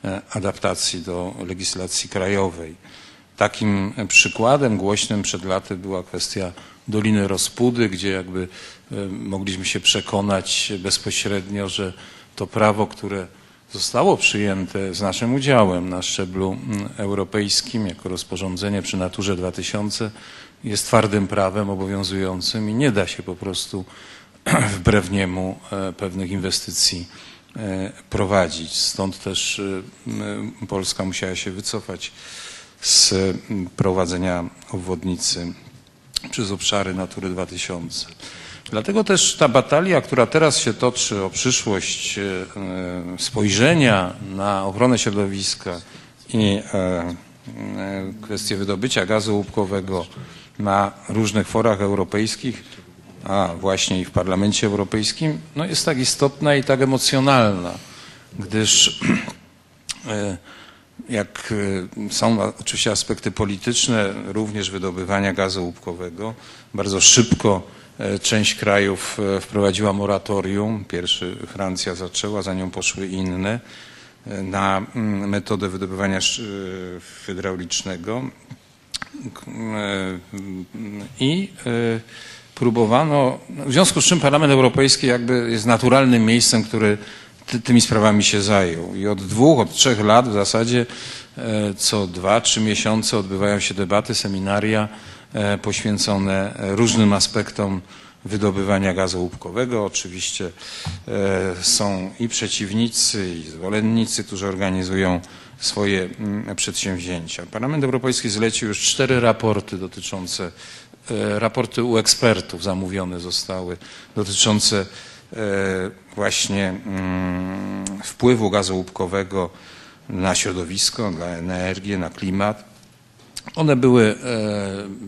e, adaptacji do legislacji krajowej. Takim przykładem głośnym przed laty była kwestia Doliny Rozpudy, gdzie jakby e, mogliśmy się przekonać bezpośrednio, że to prawo, które zostało przyjęte z naszym udziałem na szczeblu mm, europejskim jako rozporządzenie przy Naturze 2000 jest twardym prawem obowiązującym i nie da się po prostu wbrew niemu e, pewnych inwestycji e, prowadzić. Stąd też Polska musiała się wycofać z prowadzenia obwodnicy przez obszary Natury 2000. Dlatego też ta batalia, która teraz się toczy o przyszłość e, e, spojrzenia na ochronę środowiska i e, kwestię wydobycia gazu łupkowego na różnych forach europejskich, a właśnie i w Parlamencie Europejskim, no jest tak istotna i tak emocjonalna, gdyż jak e, są oczywiście aspekty polityczne również wydobywania gazu łupkowego, bardzo szybko e, część krajów e, wprowadziła moratorium. Pierwszy Francja zaczęła, za nią poszły inne e, na mm, metodę wydobywania hydraulicznego. I próbowano, no, w związku z czym Parlament Europejski jakby jest naturalnym miejscem, który ty, tymi sprawami się zajął. I od dwóch, od trzech lat w zasadzie e, co dwa, trzy miesiące odbywają się debaty, seminaria e, poświęcone e, różnym aspektom wydobywania gazu łupkowego. Oczywiście są i przeciwnicy, i zwolennicy, którzy organizują swoje mm, przedsięwzięcia. Parlament Europejski zlecił już cztery raporty dotyczące, raporty u ekspertów zamówione zostały, dotyczące właśnie mm, wpływu gazu łupkowego na środowisko, na energię, na klimat. One były e,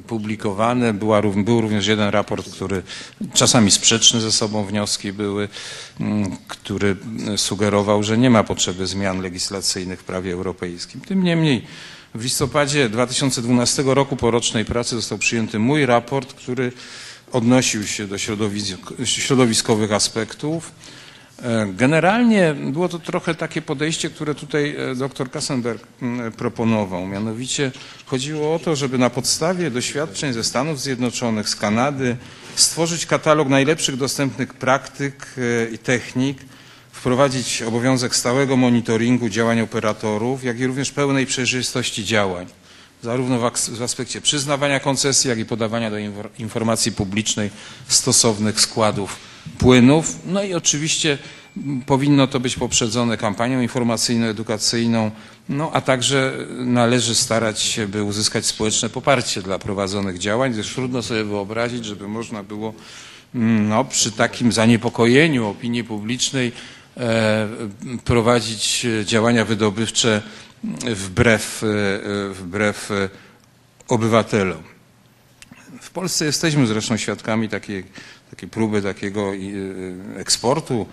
publikowane, Była, był również jeden raport, który czasami sprzeczne ze sobą wnioski były, mm, który sugerował, że nie ma potrzeby zmian legislacyjnych w prawie europejskim. Tym niemniej w listopadzie 2012 roku po rocznej pracy został przyjęty mój raport, który odnosił się do środowisk- środowiskowych aspektów. E, Generalnie było to trochę takie podejście, które tutaj e, dr Kassenberg mm, proponował. Mianowicie chodziło o to, żeby na podstawie doświadczeń ze Stanów Zjednoczonych, z Kanady stworzyć katalog najlepszych dostępnych praktyk e, i technik, wprowadzić obowiązek stałego monitoringu działań operatorów, jak i również pełnej przejrzystości działań. Zarówno w, aspekcie przyznawania koncesji, jak i podawania do infor- informacji publicznej stosownych składów płynów. No i oczywiście powinno to być poprzedzone kampanią informacyjno-edukacyjną, no a także należy starać się, by uzyskać społeczne poparcie dla prowadzonych działań, gdyż trudno sobie wyobrazić, żeby można było no, przy takim zaniepokojeniu opinii publicznej e, prowadzić e, działania wydobywcze wbrew, e, e, wbrew e, obywatelom. W Polsce jesteśmy zresztą świadkami takiej, takiej próby takiego eksportu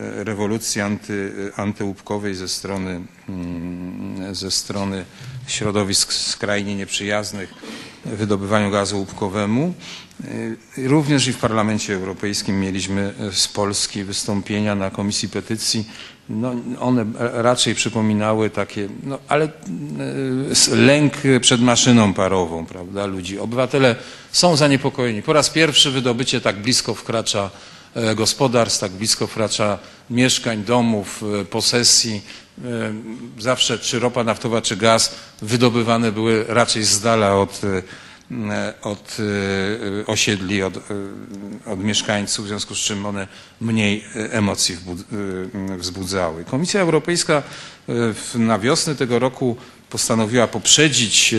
rewolucji anty, antyłupkowej ze strony, mm, ze strony środowisk skrajnie nieprzyjaznych wydobywaniu gazu łupkowemu. E, Również i w Parlamencie Europejskim mieliśmy e, z Polski wystąpienia na Komisji Petycji. No, one raczej przypominały takie, no, ale s- lęk przed maszyną parową, prawda, ludzi. Obywatele są zaniepokojeni. Po raz pierwszy wydobycie tak blisko wkracza gospodarstw, tak blisko wkracza mieszkań, domów, posesji. E, Zawsze czy ropa naftowa, czy gaz wydobywane były raczej z dala od, e, od e, osiedli, od, od mieszkańców, w związku z czym one mniej emocji wzbudzały. Komisja Europejska na wiosnę tego roku postanowiła poprzedzić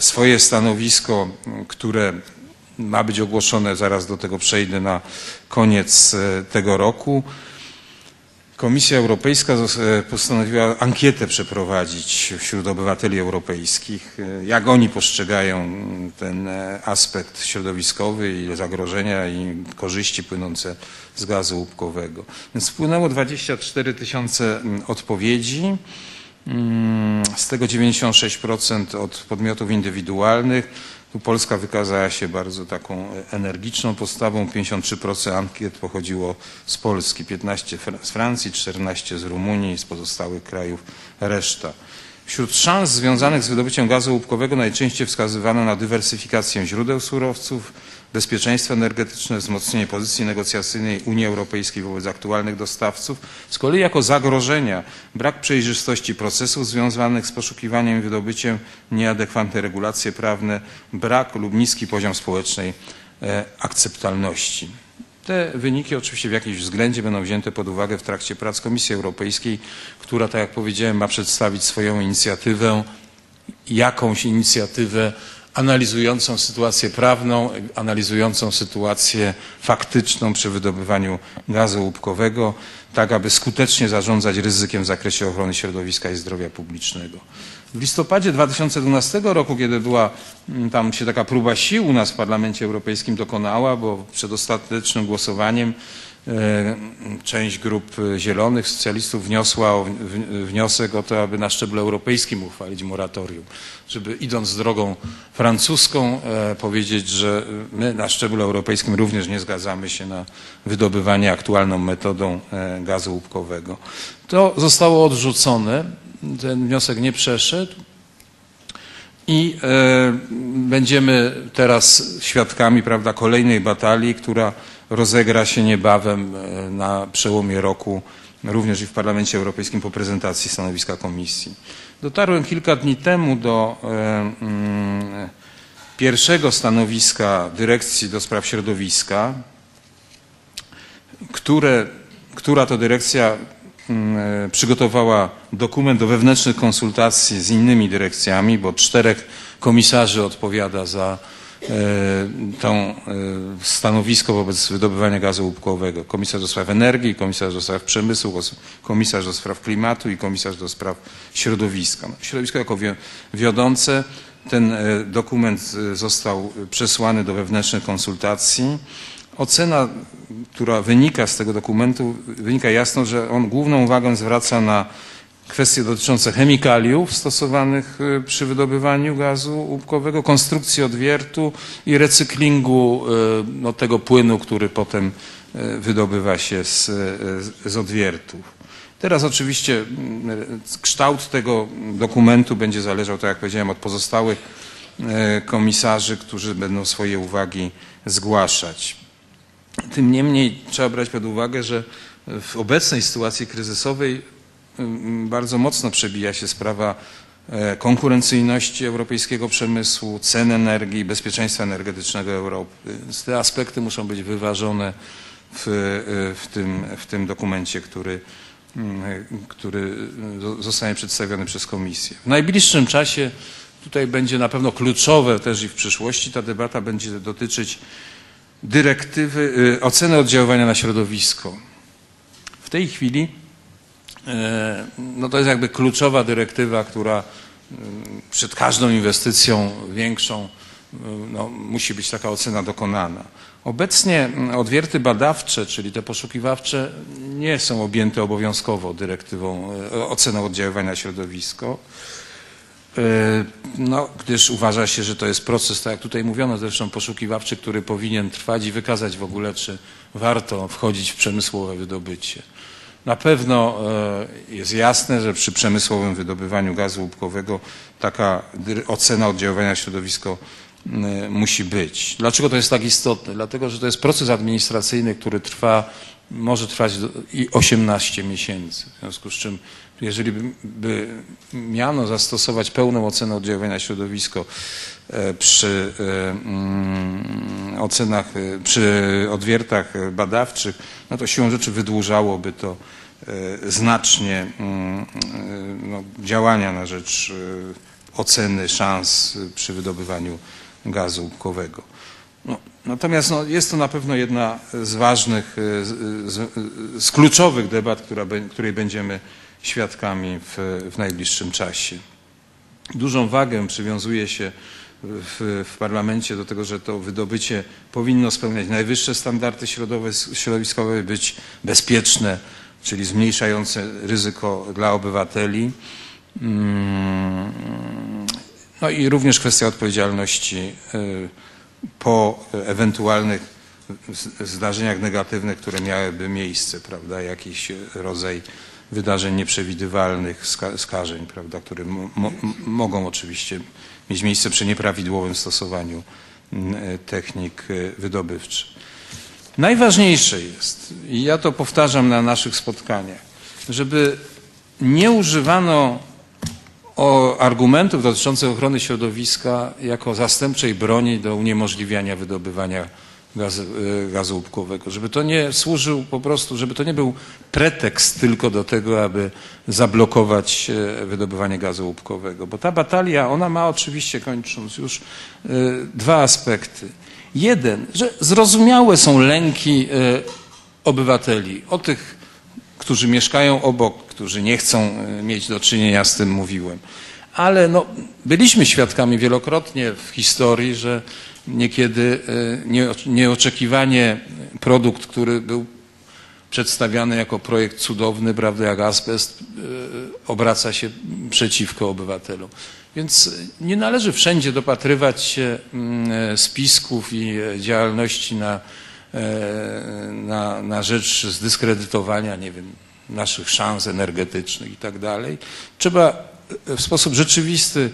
swoje stanowisko, które ma być ogłoszone, zaraz do tego przejdę, na koniec tego roku. Komisja Europejska e, postanowiła ankietę przeprowadzić wśród obywateli europejskich, e, jak oni postrzegają ten e, aspekt środowiskowy i zagrożenia i korzyści płynące z gazu łupkowego. Więc wpłynęło 24 tysiące odpowiedzi, Mm, z tego 96% od podmiotów indywidualnych. Tu Polska wykazała się bardzo taką e, energiczną postawą. 53% ankiet pochodziło z Polski, 15% Fra- z Francji, 14% z Rumunii, z pozostałych krajów reszta. Wśród szans związanych z wydobyciem gazu łupkowego najczęściej wskazywano na dywersyfikację źródeł surowców, bezpieczeństwo energetyczne, wzmocnienie pozycji negocjacyjnej Unii Europejskiej wobec aktualnych dostawców. Z kolei jako zagrożenia brak przejrzystości procesów związanych z poszukiwaniem i wydobyciem, nieadekwatne regulacje prawne, brak lub niski poziom społecznej e, akceptalności. Te wyniki oczywiście w jakimś względzie będą wzięte pod uwagę w trakcie prac Komisji Europejskiej, która, tak jak powiedziałem, ma przedstawić swoją inicjatywę, jakąś inicjatywę analizującą sytuację prawną, analizującą sytuację faktyczną przy wydobywaniu gazu łupkowego, tak aby skutecznie zarządzać ryzykiem w zakresie ochrony środowiska i zdrowia publicznego. W listopadzie 2012 roku, kiedy była mm, tam się taka próba sił u nas w Parlamencie Europejskim dokonała, bo przed ostatecznym głosowaniem część grup e, zielonych, socjalistów wniosła o, wniosek o to, aby na szczeblu europejskim uchwalić moratorium, żeby idąc drogą francuską e, powiedzieć, że my na szczeblu europejskim również nie zgadzamy się na wydobywanie aktualną metodą e, gazu łupkowego. To zostało odrzucone, ten wniosek nie przeszedł. I e, będziemy teraz świadkami prawda, kolejnej batalii, która rozegra się niebawem e, na przełomie roku, również i w Parlamencie Europejskim po prezentacji stanowiska Komisji. Dotarłem kilka dni temu do e, mm, pierwszego stanowiska Dyrekcji do Spraw Środowiska, które, która to dyrekcja mm, e, przygotowała dokument do wewnętrznych konsultacji z innymi dyrekcjami, bo czterech komisarzy odpowiada za e, to e, stanowisko wobec wydobywania gazu łupkowego. Komisarz do spraw energii, komisarz do spraw przemysłu, komisarz do spraw klimatu i komisarz do spraw środowiska. No, Środowisko jako wi- wiodące ten e, dokument został przesłany do wewnętrznych konsultacji. Ocena, która wynika z tego dokumentu, wynika jasno, że on główną uwagę zwraca na kwestie dotyczące chemikaliów stosowanych y, przy wydobywaniu gazu łupkowego, konstrukcji odwiertu i recyklingu y, no, tego płynu, który potem y, wydobywa się z, z odwiertów. Teraz oczywiście mm, kształt tego dokumentu będzie zależał, tak jak powiedziałem, od pozostałych komisarzy, którzy będą swoje uwagi zgłaszać. Tym niemniej trzeba brać pod uwagę, że w obecnej sytuacji kryzysowej bardzo mocno przebija się sprawa e, konkurencyjności europejskiego przemysłu, cen energii, bezpieczeństwa energetycznego Europy. Te aspekty muszą być wyważone w, e, w, tym, w tym dokumencie, który, mm, który zo- zostanie przedstawiony przez Komisję. W najbliższym czasie tutaj będzie na pewno kluczowe też i w przyszłości ta debata będzie dotyczyć dyrektywy, oceny oddziaływania na środowisko. W tej chwili e, no to jest jakby kluczowa dyrektywa, która mm, przed każdą inwestycją większą y, no, musi być taka ocena dokonana. Obecnie mm, odwierty badawcze, czyli te poszukiwawcze, nie są objęte obowiązkowo dyrektywą e, oceną oddziaływania na środowisko. E, No, gdyż uważa się, że to jest proces, tak jak tutaj mówiono zresztą, poszukiwawczy, który powinien trwać i wykazać w ogóle, czy warto wchodzić w przemysłowe wydobycie. Na pewno e, jest jasne, że przy przemysłowym wydobywaniu gazu łupkowego taka ocena oddziaływania na środowisko m, musi być. Dlaczego to jest tak istotne? Dlatego, że to jest proces administracyjny, który trwa, może trwać i 18 miesięcy. W związku z czym, jeżeli by, miano zastosować pełną ocenę oddziaływania środowisko e, przy e, mm, ocenach, e, przy odwiertach badawczych, no to siłą rzeczy wydłużałoby to znacznie mm, no, działania na rzecz oceny szans przy wydobywaniu gazu łupkowego. No, natomiast no, jest to na pewno jedna z ważnych, z, z, z kluczowych debat, która, której będziemy świadkami w, w najbliższym czasie. Dużą wagę przywiązuje się w, w parlamencie do tego, że to wydobycie powinno spełniać najwyższe standardy środowiskowe, być bezpieczne, czyli zmniejszające ryzyko dla obywateli. Mm, No i również kwestia odpowiedzialności y, po ewentualnych zdarzeniach negatywnych, które miałyby miejsce, prawda, jakiś rodzaj wydarzeń nieprzewidywalnych, ska- skażeń, prawda, które mo, mo, mogą oczywiście mieć miejsce przy nieprawidłowym stosowaniu technik y, wydobywczych. Najważniejsze jest, i ja to powtarzam na naszych spotkaniach, żeby nie używano argumentów dotyczących ochrony środowiska jako zastępczej broni do uniemożliwiania wydobywania gazu, e, gazu łupkowego. Żeby to nie służył po prostu, żeby to nie był pretekst tylko do tego, aby zablokować e, wydobywanie gazu łupkowego. Bo ta batalia, ona ma oczywiście, kończąc już, e, dwa aspekty. Jeden, że zrozumiałe są lęki obywateli, o tych którzy mieszkają obok, którzy nie chcą mieć do czynienia z tym, mówiłem. Ale no, byliśmy świadkami wielokrotnie w historii, że niekiedy e, nie- nieoczekiwanie produkt, który był przedstawiany jako projekt cudowny, prawda, jak azbest, e, obraca się przeciwko obywatelom. Więc nie należy wszędzie dopatrywać się mm, e, spisków i działalności na, na, na rzecz zdyskredytowania, nie wiem, naszych szans energetycznych i tak dalej. Trzeba w sposób rzeczywisty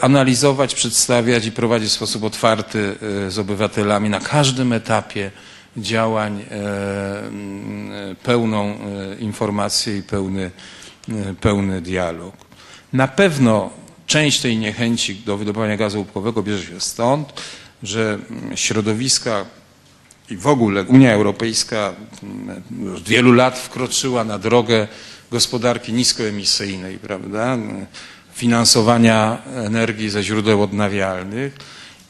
analizować, przedstawiać i prowadzić w sposób otwarty e, z obywatelami na każdym etapie działań e, pełną e, informację i pełny, e, pełny dialog. Na pewno część tej niechęci do wydobywania gazu łupkowego bierze się stąd, że środowiska i w ogóle Unia Europejska od wielu lat wkroczyła na drogę gospodarki niskoemisyjnej, prawda? Finansowania energii ze źródeł odnawialnych.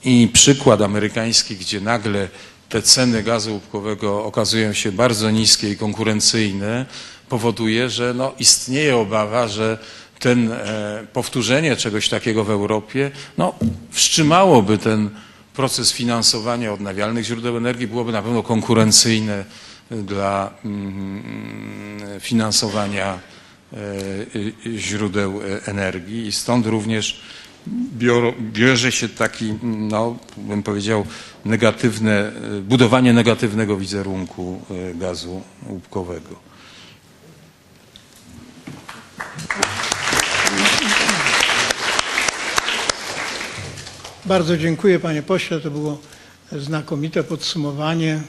I przykład amerykański, gdzie nagle te ceny gazu łupkowego okazują się bardzo niskie i konkurencyjne, powoduje, że no, istnieje obawa, że ten e, powtórzenie czegoś takiego w Europie no, wstrzymałoby ten proces finansowania odnawialnych źródeł energii, byłoby na pewno konkurencyjne dla mm, finansowania e, e, źródeł e, energii i stąd również bierze się taki, no, bym powiedział, negatywne, e, budowanie negatywnego wizerunku e, gazu łupkowego. Bardzo dziękuję panie pośle. To było znakomite podsumowanie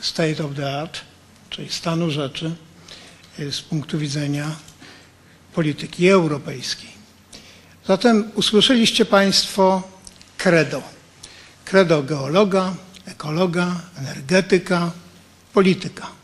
state of the art, czyli stanu rzeczy z punktu widzenia polityki europejskiej. Zatem usłyszeliście Państwo credo. Credo geologa, ekologa, energetyka, polityka.